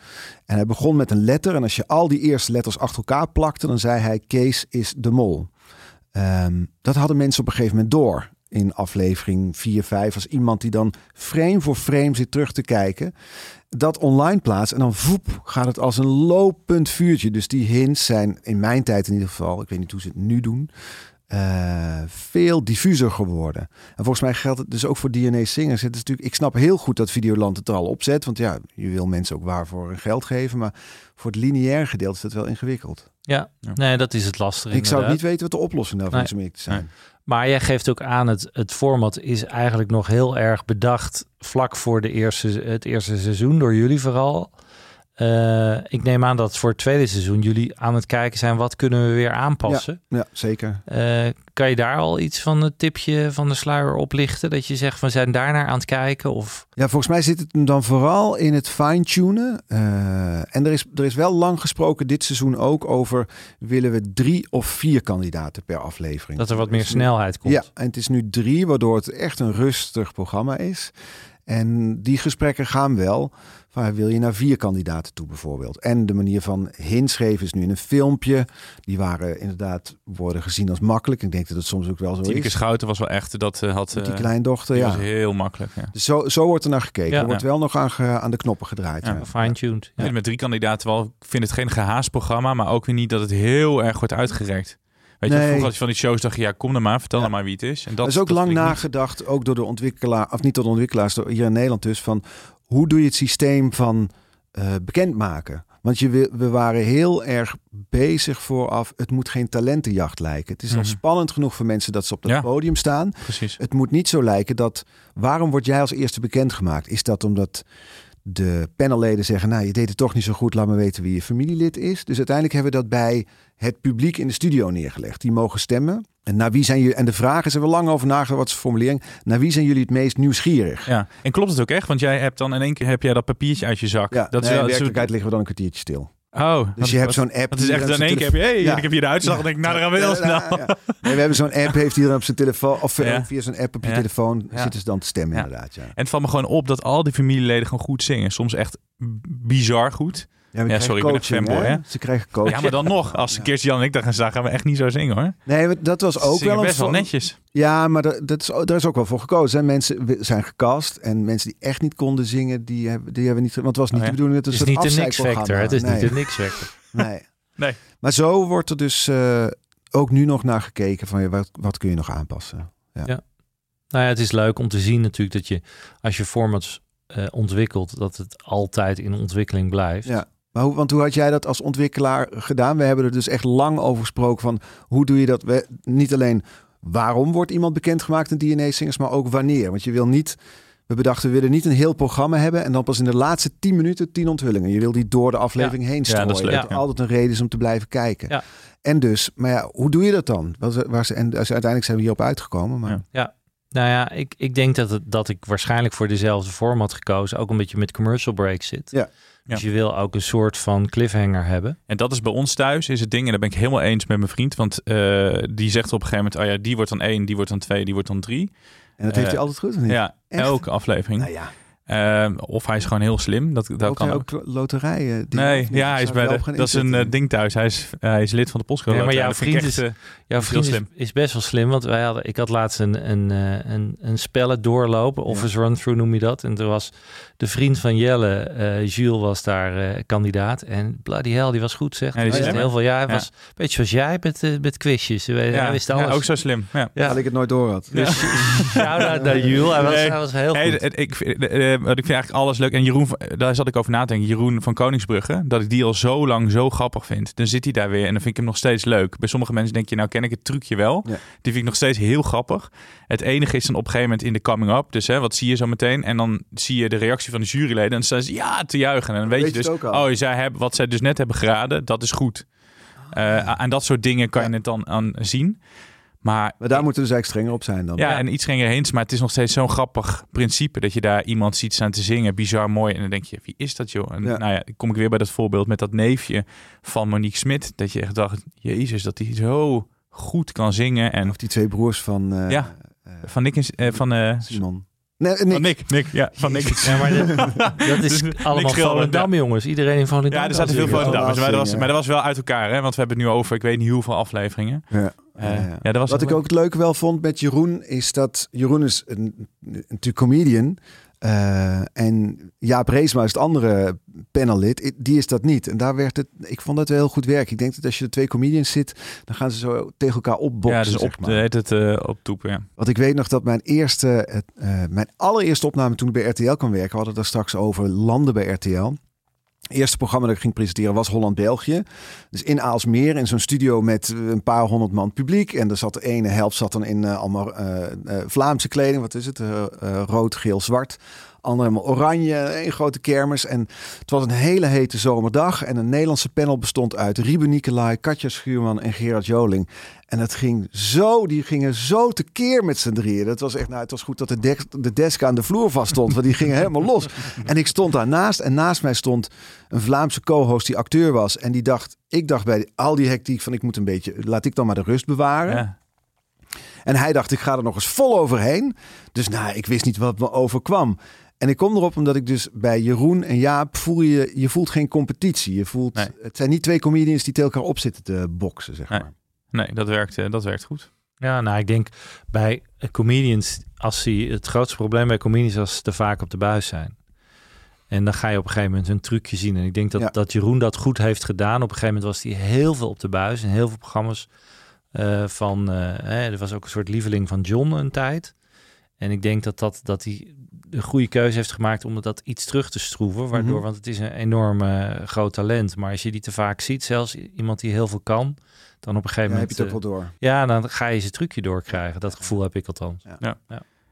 En hij begon met een letter. En als je al die eerste letters achter elkaar plakte, dan zei hij: Kees is de mol. Ehm, dat hadden mensen op een gegeven moment door. In aflevering 4, 5, als iemand die dan frame voor frame zit terug te kijken, dat online plaatst en dan voep, gaat het als een lopend vuurtje. Dus die hints zijn in mijn tijd in ieder geval, ik weet niet hoe ze het nu doen, eh, veel diffuser geworden. En volgens mij geldt het dus ook voor DNA Singers. Het is natuurlijk, ik snap heel goed dat Videoland het er al opzet, want ja, je wil mensen ook waarvoor hun geld geven, maar voor het lineair gedeelte is het wel ingewikkeld. Ja, nee, dat is het lastige. Ik zou niet weten wat de oplossing daarvan Nee. is om eerlijk te zijn. Maar jij geeft ook aan, het, het format is eigenlijk nog heel erg bedacht vlak voor de eerste, het eerste seizoen, door jullie vooral. Eh, ik neem aan dat voor het tweede seizoen jullie aan het kijken zijn, wat kunnen we weer aanpassen? Ja, zeker. Eh, kan je daar al iets van het tipje van de sluier oplichten? Dat je zegt, we zijn daarnaar aan het kijken? Of... Ja, volgens mij zit het hem dan vooral in het fine-tunen. Eh, en er is, er is wel lang gesproken dit seizoen ook over... willen we drie of vier kandidaten per aflevering? Dat er wat meer snelheid komt. Ja, en het is nu drie, waardoor het echt een rustig programma is. En die gesprekken gaan wel. Van, wil je naar vier kandidaten toe bijvoorbeeld? En de manier van hints geven is nu in een filmpje. Die waren inderdaad worden gezien als makkelijk. Ik denk dat het soms ook wel zo Tineke is. Schouten was wel echt, dat eh, had... Met die eh, kleindochter, die ja. was heel makkelijk, ja. Dus zo, zo wordt er naar gekeken. Ja. er wordt Ja. wel nog aan, aan de knoppen gedraaid. Ja, ja. Fine-tuned. Met drie kandidaten wel, ik vind het geen gehaast programma, maar ook weer niet dat het heel erg wordt uitgerekt. Weet je, Nee. vroeger had je van die shows dacht je, ja, kom dan maar, vertel Ja. dan maar wie het is. En Dat is ook dat lang niet. nagedacht, ook door de ontwikkelaar, of niet door de ontwikkelaars, door hier in Nederland dus, van hoe doe je het systeem van eh, bekendmaken? Want je, we waren heel erg bezig vooraf, het moet geen talentenjacht lijken. Het is al Mhm. spannend genoeg voor mensen dat ze op dat Ja. podium staan. Precies. Het moet niet zo lijken dat, waarom word jij als eerste bekendgemaakt? Is dat omdat de panelleden zeggen, nou je deed het toch niet zo goed, laat me weten wie je familielid is. Dus uiteindelijk hebben we dat bij het publiek in de studio neergelegd. Die mogen stemmen. En naar wie zijn jullie, en de vraag is er wel lang over nagedacht, wat is de formulering? Naar wie zijn jullie het meest nieuwsgierig? Ja, en klopt het ook echt? Want jij hebt dan in één keer heb jij dat papiertje uit je zak. Ja, dat nee, is in wel, werkelijkheid liggen we dan een kwartiertje stil. Oh, Dus je hebt zo'n app. Het is echt in één keer heb je, hey, Ja. ik heb hier de uitslag. Dan denk ik, nou, dan gaan we heel snel. Ja. Nee, we hebben zo'n app, heeft iedereen op zijn telefoon, of via zo'n app op je telefoon, zitten ze dan te stemmen Ja. inderdaad. Ja. En het valt me gewoon op dat al die familieleden gewoon goed zingen. Soms echt bizar goed. Ja, Ja, sorry, ik ben fanboy, hè? hè? Ze krijgen coaching. Ja, maar dan nog. Als Kirsten Jan en ik daar gaan staan, gaan we echt niet zo zingen hoor. Nee, dat was ook wel een best wel netjes. Ja, maar dat, dat is, daar is ook wel voor gekozen. Hè? Mensen zijn gecast en mensen die echt niet konden zingen, die hebben, die hebben niet. Want het was niet Oh, ja. de bedoeling dat Het het is niet de niks factor. Het is niet de niks factor. Nee. nee. Maar zo wordt er dus eh, ook nu nog naar gekeken van ja, wat, wat kun je nog aanpassen. Nou ja, het is leuk om te zien natuurlijk dat je, als je formats eh, ontwikkelt, dat het altijd in ontwikkeling blijft. Ja. Maar hoe, want hoe had jij dat als ontwikkelaar gedaan? We hebben er dus echt lang over gesproken van hoe doe je dat? We, niet alleen waarom wordt iemand bekendgemaakt in DNA-singers, maar ook wanneer. Want je wil niet, we bedachten we willen niet een heel programma hebben en dan pas in de laatste 10 minuten 10 onthullingen. Je wil die door de aflevering heen Ja, strooien. dat is leuk, Dat ja. altijd een reden is om te blijven kijken. Ja. En dus, maar ja, hoe doe je dat dan? Wat- Waar ze, en dus uiteindelijk zijn we hierop uitgekomen. Maar Ja. Nou ja, ik, ik denk dat, het, dat ik waarschijnlijk voor dezelfde format gekozen, ook omdat je met commercial breaks zit. Ja. Dus Ja. je wil ook een soort van cliffhanger hebben. En dat is bij ons thuis, is het ding, en daar ben ik helemaal eens met mijn vriend. Want eh, die zegt op een gegeven moment, oh ja, die wordt dan één, die wordt dan twee, die wordt dan drie. en dat heeft Eh, hij altijd goed of niet? Ja, Echt? elke aflevering. Nou ja, Ehm, of hij is gewoon heel slim. Dat, dat ook, kan hij ook. ook loterijen. die- Nee, ja, hij is bij de, dat is een eh, ding thuis. Hij is, hij is lid van de Postcode Ja, maar Loterij. jouw vriend echt, is- Jouw heel vriend is, slim. is best wel slim, want wij hadden, ik had laatst een, een, eh, een, een spellen doorlopen, office run-through noem je dat. En er was de vriend van Jelle, eh Jules, was daar eh, kandidaat. En bloody hell, die was goed zeg. Ja, die wist heel veel. Ja, hij Ja. was een beetje zoals jij met, eh, met quizjes. Hij, ja, hij wist alles. ja, ook zo slim. Ja. Ja. Dat ik het nooit door had. Dus shout-out naar Jules. Hij was, Nee. hij was heel Hey, goed. het- ik, vind- eh, ik vind eigenlijk alles leuk. En Jeroen, van- daar zat ik over na te denken. Jeroen van Koningsbrugge. Dat ik die al zo lang zo grappig vind. Dan zit hij daar weer en dan vind ik hem nog steeds leuk. Bij sommige mensen denk je, nou ken ik het trucje wel. Ja. Die vind ik nog steeds heel grappig. Het enige is dan op een gegeven moment in de coming up. Dus hè, wat zie je zo meteen? En dan zie je de reactie van de juryleden. En dan staan ze ja te juichen. En dan weet, weet je dus, het ook al. oh, zij hebben, wat zij dus net hebben geraden, dat is goed. Eh, Aan dat soort dingen kan je het dan aan zien. Maar, Maar daar moeten we dus eigenlijk strenger op zijn dan. ja, en iets ging erheen. Maar het is nog steeds zo'n grappig principe dat je daar iemand ziet staan te zingen. Bizar mooi. En dan denk je, wie is dat joh? En Ja. nou ja, dan kom ik weer bij dat voorbeeld met dat neefje van Monique Smit. Dat je echt dacht, jezus, dat hij zo goed kan zingen. En Of die twee broers van eh, Ja. van Nick en, eh, van, eh, Simon. Nee, Nick. van Nick. Nick, ja, van Nick. Ja, maar dat, dat is Dus allemaal Volendam, jongens. Iedereen in Volendam. Ja, er zaten veel van maar, dat was, zingen. maar dat was wel uit elkaar, hè? Want we hebben het nu over, ik weet niet hoeveel afleveringen. Ja. Eh, Ja, dat was Wat ik ook het leuke wel vond met Jeroen, is dat Jeroen is een, natuurlijk comedian. Eh, en Jaap Reesma is het andere panellid. Die is dat niet. En daar werd het, ik vond dat wel heel goed werk. Ik denk dat als je de twee comedians zit, dan gaan ze zo tegen elkaar opboksen. Ja, dus op, zeg maar. heet het eh op toepen, ja. Want ik weet nog dat mijn eerste, eh, mijn allereerste opname toen ik bij RTL kwam werken, we hadden het daar straks over landen bij RTL. Het eerste programma dat ik ging presenteren was Holland-België. Dus in Aalsmeer, in zo'n studio met eh, een paar honderd man publiek. En er zat de ene helft zat dan in eh, allemaal eh, Vlaamse kleding. Wat is het? Rood, geel, zwart. Andere helemaal oranje, een grote kermis. En het was een hele hete zomerdag. En een Nederlandse panel bestond uit Riebe Nicolai, Katja Schuurman en Gerard Joling. En het ging zo, die gingen zo tekeer met z'n drieën. Dat was echt, nou, het was goed dat de, dek, de desk aan de vloer vast stond, want die gingen helemaal los. En ik stond daarnaast en naast mij stond een Vlaamse co-host die acteur was. En die dacht, ik dacht bij al die hectiek van ik moet een beetje, laat ik dan maar de rust bewaren. ja. En hij dacht, ik ga er nog eens vol overheen. Dus nou, ik wist niet wat me overkwam. En ik kom erop omdat ik dus bij Jeroen en Jaap voel je, je voelt geen competitie. Je voelt, Nee. het zijn niet twee comedians die tegen elkaar op zitten te boksen, zeg Nee. maar. Nee, dat werkt, eh, dat werkt goed. Ja, nou, ik denk bij comedians, als die, het grootste probleem bij comedians is als ze te vaak op de buis zijn. En dan ga je op een gegeven moment een trucje zien. En ik denk dat, Ja. dat Jeroen dat goed heeft gedaan. Op een gegeven moment was hij heel veel op de buis en heel veel programma's eh, van. eh, hè, er was ook een soort lieveling van John een tijd. En ik denk dat, dat, dat hij een goede keuze heeft gemaakt om dat iets terug te schroeven. Waardoor, Mhm. want het is een enorm eh, groot talent. Maar als je die te vaak ziet, zelfs iemand die heel veel kan, dan op een gegeven Ja, heb je moment. het ook eh, wel door. ja, dan ga je zijn trucje doorkrijgen. Dat gevoel heb ik althans.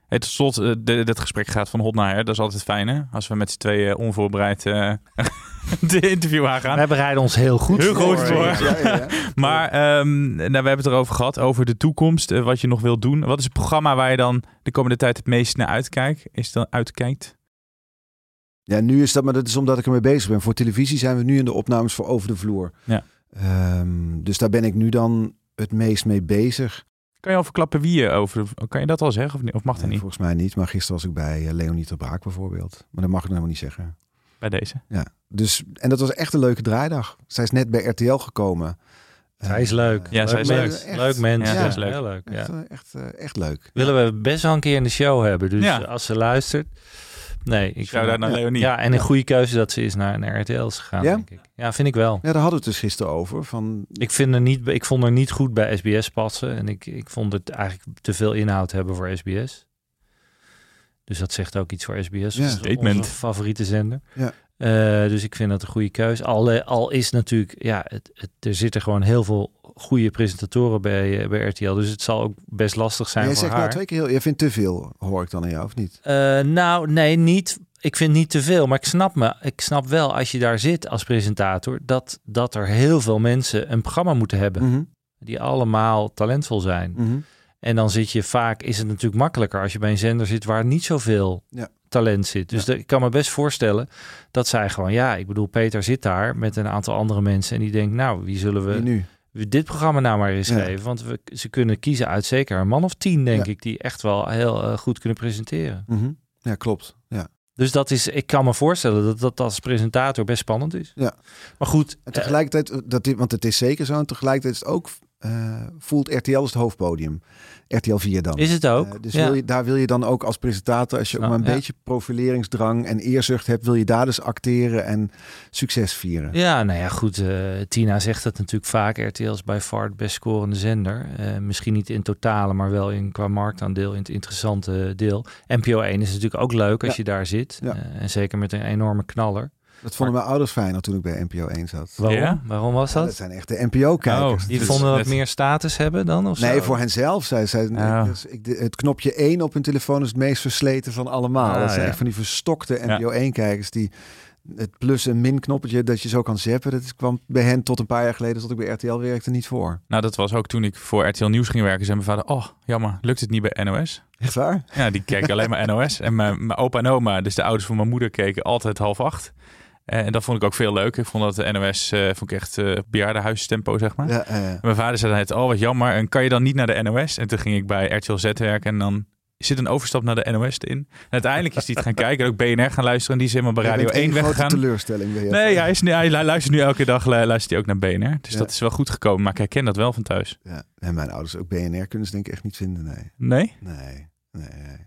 Hey, tot slot, eh, de- dit gesprek gaat van hot naar her. Dat is altijd fijn, hè? Als we met z'n tweeën onvoorbereid eh de interview aangaan. Wij bereiden ons heel goed Heel voor. goed voor. Ja, ja, ja. Maar ehm, nou, we hebben het erover gehad, over de toekomst, eh, wat je nog wilt doen. Wat is het programma waar je dan de komende tijd het meest naar uitkijkt? Is dan uitkijkt? Ja, nu is dat, maar dat is omdat ik ermee bezig ben. Voor televisie zijn we nu in de opnames voor Over de Vloer. Ja. Ehm, dus daar ben ik nu dan het meest mee bezig. Kan je al verklappen wie je over... Kan je dat al zeggen of, niet? of mag dat Nee, niet volgens mij niet, maar gisteren was ik bij eh, Leonie ter Braak bijvoorbeeld. Maar dat mag ik nou helemaal niet zeggen. bij deze? Ja, dus, en dat was echt een leuke draaidag. Zij is net bij RTL gekomen. Zij is leuk. Ja, leuk zij is mens. leuk. Leuk mens. Ja, Ja, is leuk. Heel leuk. Ja. Echt, eh, echt, eh, echt leuk. Willen we best wel een keer in de show hebben. Dus Ja. als ze luistert. Nee, ik Shout-out vind, naar ja. Leonie. Ja, en een goede keuze dat ze is naar, naar RTL is gegaan, Ja? denk ik. Ja, vind ik wel. Ja, daar hadden we het dus gisteren over. Van, Ik, vind er niet, ik vond er niet goed bij SBS passen. En ik, ik vond het eigenlijk te veel inhoud hebben voor SBS. Dus dat zegt ook iets voor SBS. Ja. Statement. Onze favoriete zender. Ja. Eh, dus ik vind dat een goede keuze. Al, eh, al is natuurlijk, ja, het, het, er zitten gewoon heel veel goede presentatoren bij, eh, bij RTL. Dus het zal ook best lastig zijn jij voor zegt haar. nou twee keer heel... Jij vindt te veel, hoor ik dan aan jou, of niet? Eh, nou, nee, niet. Ik vind niet te veel. Maar ik snap me. Ik snap wel als je daar zit als presentator. Dat, dat er heel veel mensen een programma moeten hebben. Mhm, Die allemaal talentvol zijn. mhm. En dan zit je vaak. Is het natuurlijk makkelijker als je bij een zender zit waar niet zoveel Ja. talent zit. Dus Ja. de- ik kan me best voorstellen dat zij gewoon. Ja, ik bedoel, Peter zit daar met een aantal andere mensen. En die denkt, nou, wie zullen we nu? Dit programma nou maar eens Ja. geven? Want we, ze kunnen kiezen uit zeker een man of tien, denk Ja. ik, die echt wel heel eh, goed kunnen presenteren. Mhm. Ja, klopt. Ja. Dus dat is, ik kan me voorstellen dat dat als presentator best spannend is. Ja. Maar goed, En tegelijkertijd, eh, dat dit, want het is zeker zo, en tegelijkertijd is het ook, eh, voelt RTL als het hoofdpodium. RTL 4 dan. is het ook. Eh, dus ja. wil je, daar wil je dan ook als presentator, als je ook Nou, maar een ja. beetje profileringsdrang en eerzucht hebt, wil je daar dus acteren en succes vieren. Ja, nou ja, goed. eh, Tina zegt dat natuurlijk vaak. RTL is bij far het best scorende zender. Misschien niet in totale, maar wel in, qua marktaandeel in het interessante deel. NPO 1 is natuurlijk ook leuk als Ja. je daar zit. En zeker met een enorme knaller. Dat vonden mijn ouders fijner toen ik bij NPO 1 zat. Waarom? Ja? Waarom was Ja, dat? dat zijn echt de NPO-kijkers. Oh, Die Dus vonden wat het- meer status hebben dan? Of Nee, zo? voor henzelf. Zij, zij, ik- dus ik, de- het knopje 1 op hun telefoon is het meest versleten van allemaal. Ah, dat zijn ja. echt van die verstokte NPO 1-kijkers die... het plus- en min-knoppetje dat je zo kan zappen. Dat kwam bij hen tot een paar jaar geleden, tot ik bij RTL werkte, niet voor. Nou, dat was ook toen ik voor RTL Nieuws ging werken. Zei mijn vader, oh, jammer, lukt het niet bij NOS? Echt waar? Ja, die keken alleen maar NOS. En mijn, mijn opa en oma, dus de ouders van mijn moeder, keken altijd half acht. Eh, En dat vond ik ook veel leuk. Ik vond dat de NOS, eh, vond ik echt eh bejaardenhuistempo, zeg maar. Ja, En Mijn vader zei dan net, oh wat jammer. En kan je dan niet naar de NOS? En toen ging ik bij RTL Z werken en dan zit een overstap naar de NOS in. En uiteindelijk is hij het gaan kijken en ook BNR gaan luisteren. En die is helemaal bij Radio bent één 1 grote weggegaan. teleurstelling. Ben je. Nee, hij, is hij, luistert nu elke dag lu- luistert hij ook naar BNR. Dus Ja. dat is wel goed gekomen. Maar ik herken dat wel van thuis. Ja. En mijn ouders ook BNR kunnen ze denk ik echt niet vinden. Nee, Nee? nee, nee.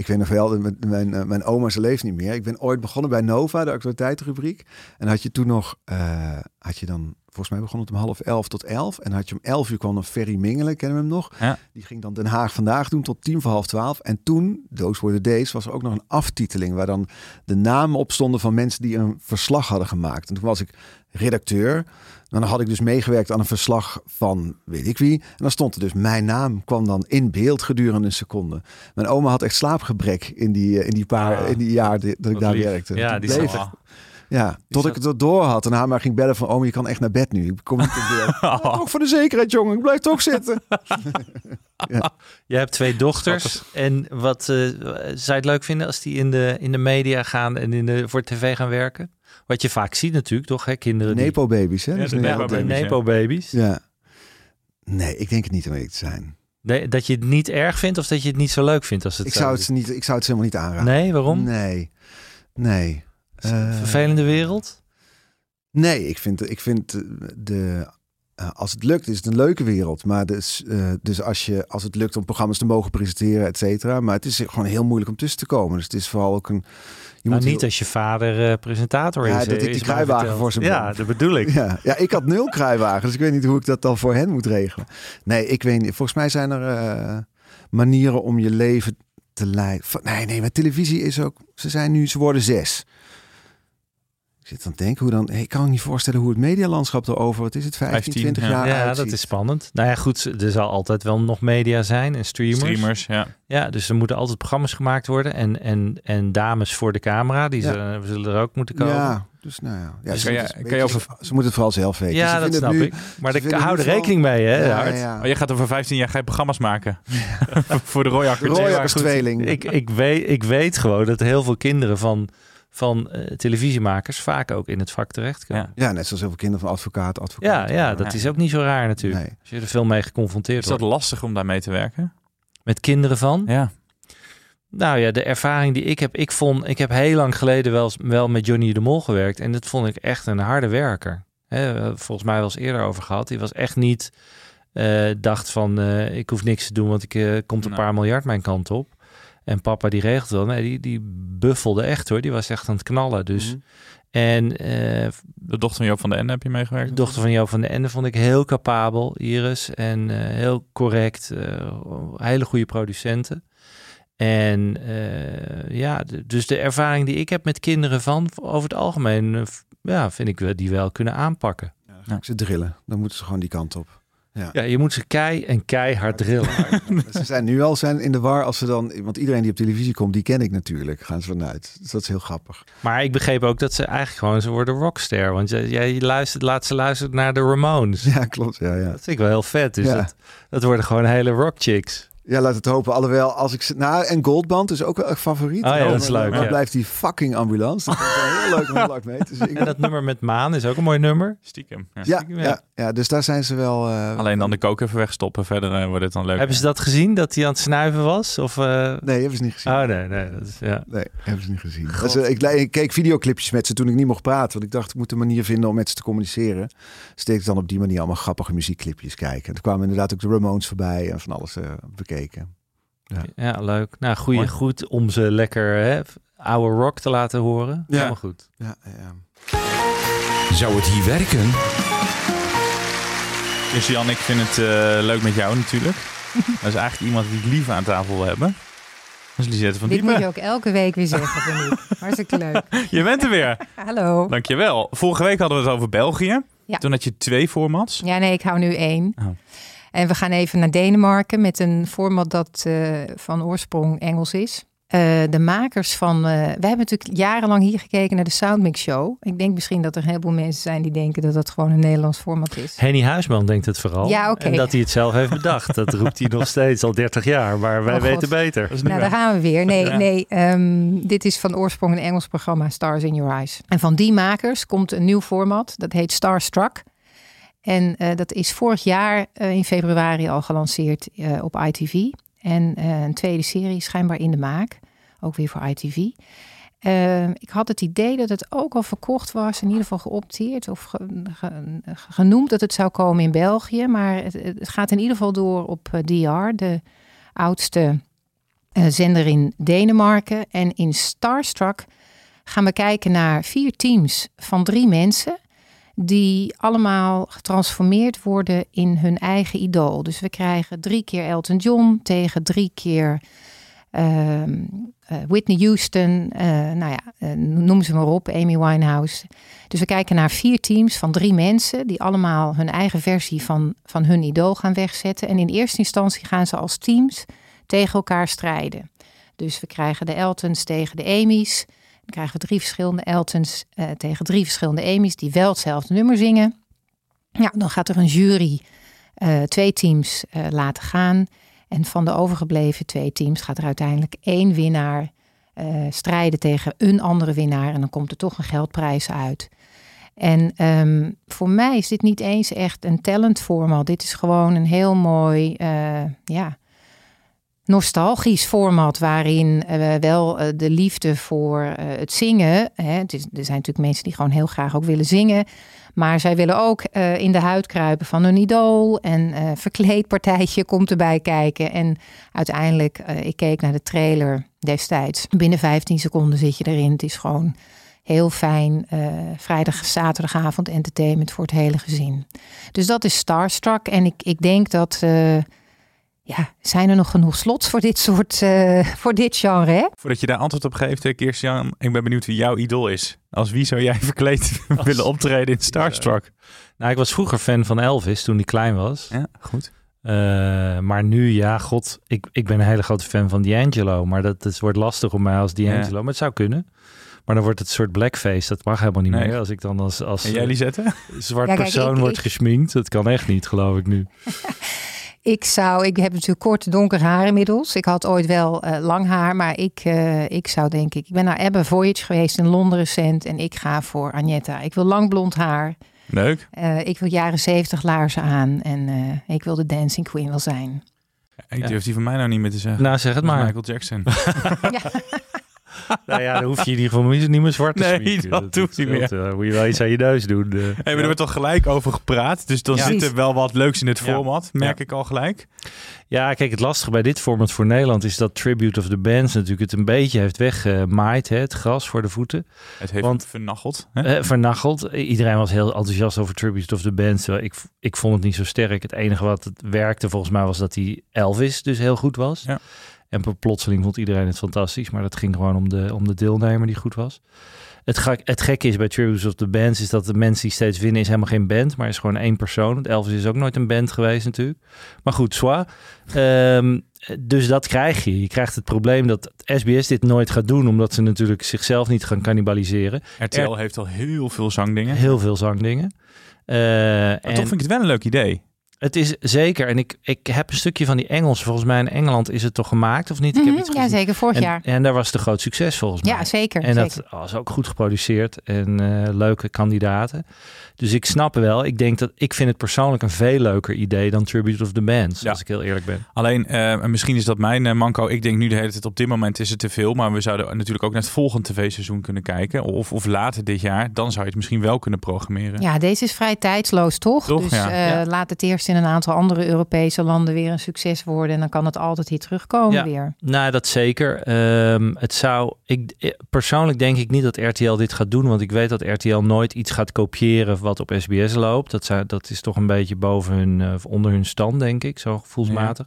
Ik weet nog wel, mijn, mijn, eh, oma, ze leeft niet meer. Ik ben ooit begonnen bij Nova, de actualiteitenrubriek. En had je toen nog, eh, had je dan, volgens mij begon het om half elf tot elf. En had je om elf uur kwam dan Ferry Mingelen, kennen we hem nog? Ja. Die ging dan Den Haag vandaag doen tot tien voor half twaalf. En toen, Were the Days, was er ook nog een aftiteling... waar dan de namen op stonden van mensen die een verslag hadden gemaakt. En toen was ik redacteur. Dan had ik dus meegewerkt aan een verslag van weet ik wie. En dan stond er dus mijn naam, kwam dan in beeld gedurende een seconde. Mijn oma had echt slaapgebrek in die, eh, in die paar Ah, in die jaar dat ik daar lief. werkte. Ja, Toen die bleef zat- het- ja, tot zat- ik het erdoor had en haar maar ging bellen van... oom, je kan echt naar bed nu. Ik kom niet in beeld. Ja, toch voor de zekerheid, jongen. Ik blijf toch zitten. Je hebt twee dochters. En wat eh, zou je het leuk vinden als die in de, in de media gaan en in de, voor tv gaan werken? Wat je vaak ziet natuurlijk, toch? Hè? Kinderen die... Nepo-baby's, hè? Ja, de een heel Ja. Nee, ik denk het niet om eerlijk te zijn. Nee, dat je het niet erg vindt of dat je het niet zo leuk vindt als het Ik zo zou het, niet, ik zou het helemaal niet aanraden. Nee, waarom? Nee. Nee. Eh, Vervelende wereld? Nee, ik vind, ik vind de, eh, als het lukt, is het een leuke wereld. Maar dus, eh, dus als, je, als het lukt om programma's te mogen presenteren, et cetera. Maar het is gewoon heel moeilijk om tussen te komen. Dus het is vooral ook een. Je Nou, moet niet als je vader eh, presentator Ja, is. dat eh, ik die kruiwagen voor ze Ja, dat bedoel ik. Ja, ja, ik had nul kruiwagen, dus ik weet niet hoe ik dat dan voor hen moet regelen. Nee, ik weet niet. Volgens mij zijn er manieren om je leven te leiden. Nee, nee, maar televisie is ook. Ze zijn nu, ze worden zes. Ik zit het denken hoe dan. Ik kan me niet voorstellen hoe het medialandschap erover. Wat is het, 15, 15, 20 ja. jaar Ja, uitziet. dat is spannend. Nou ja, goed, er zal altijd wel nog media zijn en streamers. Streamers, ja. Ja, dus er moeten altijd programma's gemaakt worden. En, en, en dames voor de camera, die Ja. zullen, zullen er ook moeten komen. Ja, dus nou ja. ja Dus ze, je- over- ze moeten het vooral zelf weten. Ja, Ze dat snap het nu- ik. Maar ik hou er rekening mee, hè, Ja, Hart? ja. Oh, jij gaat over 15 jaar ga je programma's maken. Voor de Royakkers. Royakkers tweeling. Ik, ik, weet, ik weet gewoon dat heel veel kinderen van, van eh, televisiemakers vaak ook in het vak terechtkomen. Ja. Ja, net zoals heel veel kinderen van advocaat, advocaat. Ja, ja, dat is ook niet zo raar natuurlijk. Nee. Als je er veel mee geconfronteerd Is dat wordt. lastig om daarmee te werken? Met kinderen van? Ja. Nou ja, de ervaring die ik heb, ik vond, ik heb heel lang geleden wel, wel met Johnny de Mol gewerkt en dat vond ik echt een harde werker. Hè, volgens mij wel eens eerder over gehad. Die was echt niet, eh, dacht van, eh, ik hoef niks te doen, want ik eh, komt een paar miljard mijn kant op. En papa die regelt wel. Nee, die, die buffelde echt hoor. Die was echt aan het knallen. Dus Mhm. en eh, De dochter van Joop van den Ende heb je meegewerkt? de dochter van Joop van den Ende vond ik heel capabel, Iris. En eh, heel correct. eh, hele goede producenten. En eh, ja, dus de ervaring die ik heb met kinderen van, over het algemeen, ja, vind ik we die wel kunnen aanpakken. Ja, dan ga ik ze drillen. Dan moeten ze gewoon die kant op. Ja, je moet ze kei en keihard drillen. ze zijn nu al zijn in de war als ze dan... Want iedereen die op televisie komt, die ken ik natuurlijk. Gaan ze vanuit. Dus dat is heel grappig. Maar ik begreep ook dat ze eigenlijk gewoon, ze worden rockster. Want jij, jij luistert, laat ze luisteren naar de Ramones. Ja, klopt. Ja, ja. Dat vind ik wel heel vet. Dus Ja. dat, dat worden gewoon hele rock chicks. Ja, laat het hopen. Alhoewel, als ik ze... Nou, en Goldband is ook wel een favoriet. Oh ja, dat is maar- leuk, Maar ja. blijft die fucking ambulance. Dat is wel heel leuk om heel hard mee te zingen. En dat nummer met Maan is ook een mooi nummer. Stiekem. Ja. Ja, ja, ja, dus daar zijn ze wel... eh, Alleen dan de kook even wegstoppen. Verder eh, wordt het dan leuk. Hebben ze dat gezien, dat hij aan het snuiven was? Of, eh, Nee, hebben ze niet gezien. Oh nee, nee. Dat is, ja. Nee, hebben ze niet gezien. Dus, ik, ik keek videoclipjes met ze toen ik niet mocht praten. Want ik dacht, ik moet een manier vinden om met ze te communiceren. Steek ik dan op die manier allemaal grappige muziekclipjes kijken. En er kwamen inderdaad ook de Ramones voorbij en van alles eh, bekeken. ja, leuk. Nou, goed om ze lekker hè, oude rock te laten horen. Ja. Helemaal goed. Ja, ja. Zou het hier werken? Dus Jan, ik vind het eh, leuk met jou natuurlijk. dat is eigenlijk iemand die ik liever aan tafel wil hebben. Dat is Lisette van Dit moet je ook elke week weer zeggen, vind ik. Hartstikke leuk. Je bent er weer. Hallo. Dankjewel. Vorige week hadden we het over België. Ja. Toen had je twee formats. Ja, nee, ik hou nu één. Oh. En we gaan even naar Denemarken met een format dat eh, van oorsprong Engels is. Eh, de makers van. eh, wij hebben natuurlijk jarenlang hier gekeken naar de Soundmix Show. Ik denk misschien dat er een heleboel mensen zijn die denken dat dat gewoon een Nederlands format is. Henny Huisman denkt het vooral. Ja, oké. En dat hij het zelf heeft bedacht. Dat roept hij nog steeds al 30 jaar. Maar wij Oh, weten beter. Nou, daar gaan we weer. Nee, Ja. nee ehm, dit is van oorsprong een Engels programma, Stars in Your Eyes. En van die makers komt een nieuw format, dat heet Starstruck. En eh, dat is vorig jaar in februari al gelanceerd eh, op ITV. En eh, een tweede serie schijnbaar in de maak, ook weer voor ITV. Eh, ik had het idee dat het ook al verkocht was, in ieder geval geopteerd of ge- ge- genoemd dat het zou komen in België. Maar het, het gaat in ieder geval door op eh, DR, de oudste eh, zender in Denemarken. En in Starstruck gaan we kijken naar vier teams van drie mensen. Die allemaal getransformeerd worden in hun eigen idool. Dus we krijgen drie keer Elton John tegen drie keer ehm, eh, Whitney Houston. eh, nou ja, eh, noem ze maar op, Amy Winehouse. Dus we kijken naar vier teams van drie mensen. Die allemaal hun eigen versie van, van hun idool gaan wegzetten. En in eerste instantie gaan ze als teams tegen elkaar strijden. Dus we krijgen de Eltons tegen de Amy's. Krijgen we drie verschillende Eltons eh, tegen drie verschillende Amy's die wel hetzelfde nummer zingen. Ja, dan gaat er een jury eh, twee teams eh, laten gaan. En van de overgebleven twee teams gaat er uiteindelijk één winnaar strijden tegen een andere winnaar. En dan komt er toch een geldprijs uit. En ehm, voor mij is dit niet eens echt een talentformat. Dit is gewoon een heel mooi, ja, nostalgisch format waarin eh, wel eh, de liefde voor eh, het zingen. Hè, het is, er zijn natuurlijk mensen die gewoon heel graag ook willen zingen. Maar zij willen ook in de huid kruipen van hun idool. En verkleedpartijtje komt erbij kijken. En uiteindelijk, ik keek naar de trailer destijds. Binnen 15 seconden zit je erin. Het is gewoon heel fijn eh, vrijdag, zaterdagavond entertainment voor het hele gezin. Dus dat is Starstruck. En ik, ik denk dat... ja, zijn er nog genoeg slots voor dit soort, eh, voor dit genre, hè? Voordat je daar antwoord op geeft, eh, Kirstian, ik ben benieuwd wie jouw idool is. Als wie zou jij verkleed willen optreden in Starstruck? Nou, ik was vroeger fan van Elvis toen hij klein was. Ja, goed. Eh, maar nu, ja, god, ik, ik ben een hele grote fan van D'Angelo. Maar dat, het wordt lastig om mij als D'Angelo. Maar het zou kunnen. Maar dan wordt het een soort blackface. Dat mag helemaal niet Nee. meer. Als ik dan als, als En jij, Lisette? zwart Ja, kijk, persoon ik- word ik- gesminkt. Dat kan echt niet, geloof ik nu. Ik zou, ik heb natuurlijk kort donker haar inmiddels. Ik had ooit wel eh, lang haar, maar ik, eh, ik zou denk ik, ik ben naar Ebba Voyage geweest in Londen recent en ik ga voor Agnetta. Ik wil lang blond haar. Leuk. Eh, ik wil jaren zeventig laarzen aan en eh, ik wil de dancing queen wel zijn. Ik durf die van mij nou niet meer te zeggen. Nou, zeg het maar. Michael Jackson. nou ja, dan hoef je in ieder geval niet meer zwart te Nee, dat hoeft niet eh, moet je wel iets aan je neus doen. eh. Hey, maar er wordt toch gelijk over gepraat. Dus dan Ja. zit er wel wat leuks in het Ja. format. Merk Ja. ik al gelijk. Ja, kijk, het lastige bij dit format voor Nederland is dat Tribute of the Bands natuurlijk het een beetje heeft weggemaaid, hè, het gras voor de voeten. Het heeft Want- vernacheld. Hè? Eh, vernacheld. Iedereen was heel enthousiast over Tribute of the Bands. Ik, ik vond het niet zo sterk. Het enige wat het werkte volgens mij was dat die Elvis dus heel goed was. Ja. En plotseling vond iedereen het fantastisch. Maar dat ging gewoon om de, om de deelnemer die goed was. Het, ga- het gekke is bij Tributes of the Bands is dat de mensen die steeds winnen is helemaal geen band, maar is gewoon één persoon. Want Elvis is ook nooit een band geweest natuurlijk. Maar goed, zwaar. Ehm, dus dat krijg je. Je krijgt het probleem dat SBS dit nooit gaat doen, omdat ze natuurlijk zichzelf niet gaan cannibaliseren. RTL heeft al heel veel zangdingen. Heel veel zangdingen. Maar en toch vind ik het wel een leuk idee. Het is zeker. En ik, ik heb een stukje van die Engels. Volgens mij in Engeland is het toch gemaakt of niet? Ik heb Mhm, ja, zeker, vorig en, jaar. En daar was het een groot succes volgens mij. Ja, zeker. En dat was ook goed geproduceerd en eh, leuke kandidaten. Dus ik snap wel. Ik denk dat ik vind het persoonlijk een veel leuker idee dan Tribute of the Bands. Ja. Als ik heel eerlijk ben. Alleen, eh, en misschien is dat mijn eh, manco. Ik denk nu de hele tijd op dit moment is het te veel. Maar we zouden natuurlijk ook naar het volgende tv-seizoen kunnen kijken. Of, of later dit jaar. Dan zou je het misschien wel kunnen programmeren. Ja, deze is vrij tijdsloos, toch? Toch, Dus ja. eh, Ja. laat het eerst in een aantal andere Europese landen weer een succes worden. En dan kan het altijd hier terugkomen Ja. weer. Nou, dat zeker. Ehm, het zou. Ik, eh, persoonlijk denk ik niet dat RTL dit gaat doen. Want ik weet dat RTL nooit iets gaat kopiëren wat op SBS loopt. Dat, zou, dat is toch een beetje boven hun, eh, of onder hun stand, denk ik, zo gevoelsmatig.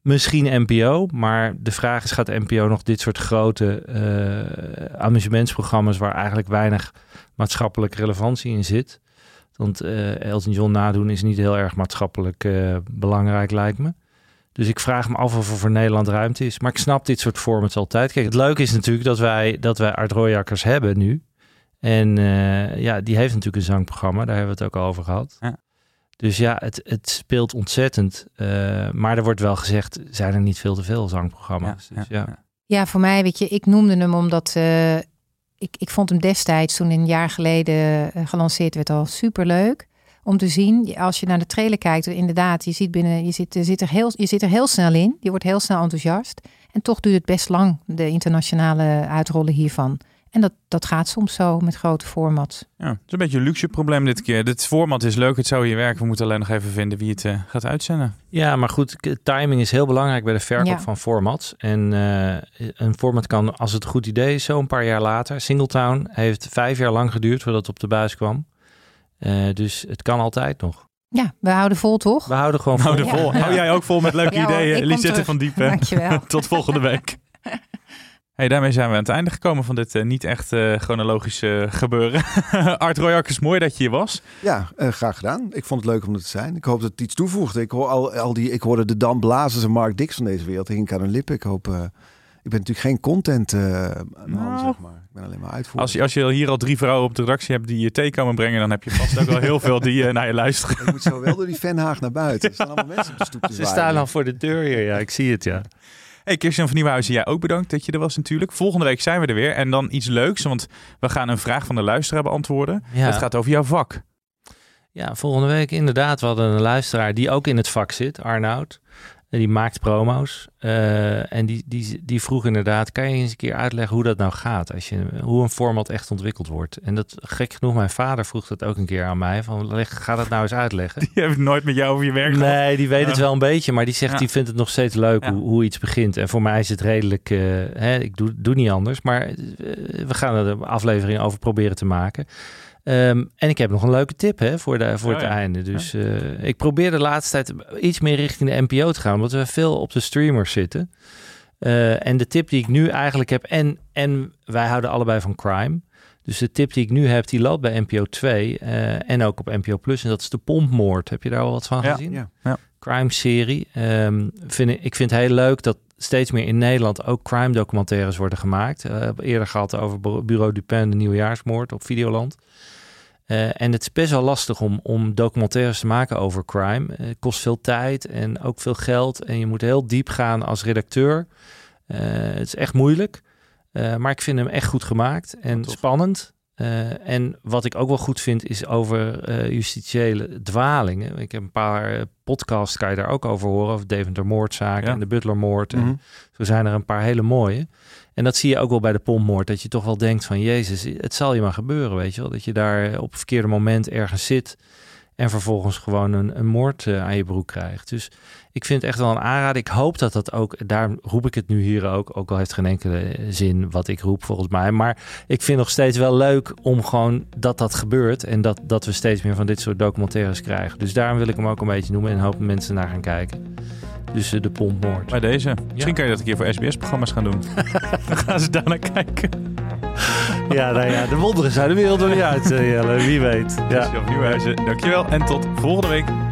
Misschien NPO, maar de vraag is: gaat NPO nog dit soort grote eh, amusementsprogramma's waar eigenlijk weinig maatschappelijke relevantie in zit? Want eh, Elton John nadoen is niet heel erg maatschappelijk eh, belangrijk, lijkt me. Dus ik vraag me af of er voor Nederland ruimte is. Maar ik snap dit soort formats altijd. Kijk, het leuke is natuurlijk dat wij, dat wij Art Royakkers hebben nu. En eh, ja, die heeft natuurlijk een zangprogramma. Daar hebben we het ook al over gehad. Ja. Dus ja, het, het speelt ontzettend. Eh, maar er wordt wel gezegd, zijn er niet veel te veel zangprogramma's. Ja, dus ja, ja. Ja, voor mij, weet je, ik noemde hem omdat eh, ik, ik vond hem destijds, toen een jaar geleden eh, gelanceerd werd, al superleuk om te zien. Als je naar de trailer kijkt, inderdaad, je ziet binnen, je zit, zit, er, heel, je zit er heel snel in. Je wordt heel snel enthousiast. En toch duurt het best lang, de internationale uitrollen hiervan. En dat, dat gaat soms zo met grote formats. Ja, het is een beetje een luxe probleem dit keer. Dit format is leuk, het zou hier werken. We moeten alleen nog even vinden wie het eh, gaat uitzenden. Ja, maar goed, timing is heel belangrijk bij de verkoop Ja. van formats. En eh, een format kan, als het een goed idee is, zo een paar jaar later. Singletown heeft vijf jaar lang geduurd voordat het op de buis kwam. Eh, dus het kan altijd nog. Ja, we houden vol, toch? We houden gewoon vol. vol. Ja. Hou jij ook vol met leuke Ja ideeën. Lisette van Diepen. Dankjewel. Tot volgende week. Hey, daarmee zijn we aan het einde gekomen van dit eh, niet echt eh, chronologische gebeuren. Art Royakkers, mooi dat je hier was. Ja, eh, graag gedaan. Ik vond het leuk om er te zijn. Ik hoop dat het iets toevoegt. Ik, hoor al, al die, ik hoorde de Dan Blazers en Mark Dix van deze wereld. Ik aan hun lippen. Ik hoop... eh, ik ben natuurlijk geen content eh man, Nou. zeg maar. Ik ben alleen maar uitvoerder. Als je, als je hier al drie vrouwen op de redactie hebt die je thee komen brengen, dan heb je vast ook wel heel veel die naar je luisteren. Ik moet zo wel door die fanhaag naar buiten. Er staan allemaal mensen op de stoep te Ze zwaaien. staan al voor de deur hier. Ja, ik zie het, ja. Hey, Kirsten van Nieuwhuizen, jij ook bedankt dat je er was natuurlijk. Volgende week zijn we er weer. En dan iets leuks, want we gaan een vraag van de luisteraar beantwoorden. Ja. Het gaat over jouw vak. Ja, volgende week inderdaad. We hadden een luisteraar die ook in het vak zit, Arnoud. Die maakt promo's. Eh, en die, die, die vroeg inderdaad, kan je eens een keer uitleggen hoe dat nou gaat? Als je, hoe een format echt ontwikkeld wordt. En dat, gek genoeg, mijn vader vroeg dat ook een keer aan mij. Van, leg, ga dat nou eens uitleggen. Die heeft nooit met jou over je werk gehad. Nee, die weet het wel een beetje, maar die zegt Ja. die vindt het nog steeds leuk Ja. hoe, hoe iets begint. En voor mij is het redelijk, eh, hè, ik doe, doe niet anders, maar eh, we gaan er een aflevering over proberen te maken. Ehm, en ik heb nog een leuke tip hè, voor, de, voor Oh, het ja. einde. Dus eh, ik probeer de laatste tijd iets meer richting de NPO te gaan, omdat we veel op de streamers zitten. Eh, en de tip die ik nu eigenlijk heb, en, en wij houden allebei van crime. Dus de tip die ik nu heb, die loopt bij NPO 2 eh, en ook op NPO Plus. En dat is de pompmoord. Heb je daar al wat van Ja. gezien? Ja. Crime-serie. Ehm, vind ik, ik vind het heel leuk dat steeds meer in Nederland ook crime-documentaires worden gemaakt. Hebben eerder gehad over Bu- Bureau Dupin, de nieuwjaarsmoord op Videoland. Eh, en het is best wel lastig om, om documentaires te maken over crime. Eh, Het kost veel tijd en ook veel geld. En je moet heel diep gaan als redacteur. Het is echt moeilijk. Maar ik vind hem echt goed gemaakt en spannend. Eh, en wat ik ook wel goed vind is over eh, justitiële dwalingen. Ik heb een paar eh, podcasts, kan je daar ook over horen. Over Deventer moordzaak Ja. en de Butlermoord. Mhm. En zo zijn er een paar hele mooie. En dat zie je ook wel bij de pompmoord. Dat je toch wel denkt van, jezus, het zal je maar gebeuren, weet je wel. Dat je daar op het verkeerde moment ergens zit... en vervolgens gewoon een, een moord aan je broek krijgt. Dus ik vind het echt wel een aanrader. Ik hoop dat dat ook, daar roep ik het nu hier ook... ook al heeft geen enkele zin wat ik roep volgens mij. Maar ik vind nog steeds wel leuk om gewoon dat dat gebeurt... en dat, dat we steeds meer van dit soort documentaires krijgen. Dus daarom wil ik hem ook een beetje noemen... en hoop dat mensen naar gaan kijken. Dus eh, de pompmoord. Bij deze. Misschien kan je dat een keer voor SBS-programma's gaan doen. Dan gaan ze daar naar kijken. Ja, nou ja, de wonderen zijn de wereld nog niet uit, eh, Jelle. Wie weet. Ja. Dankjewel. En tot volgende week.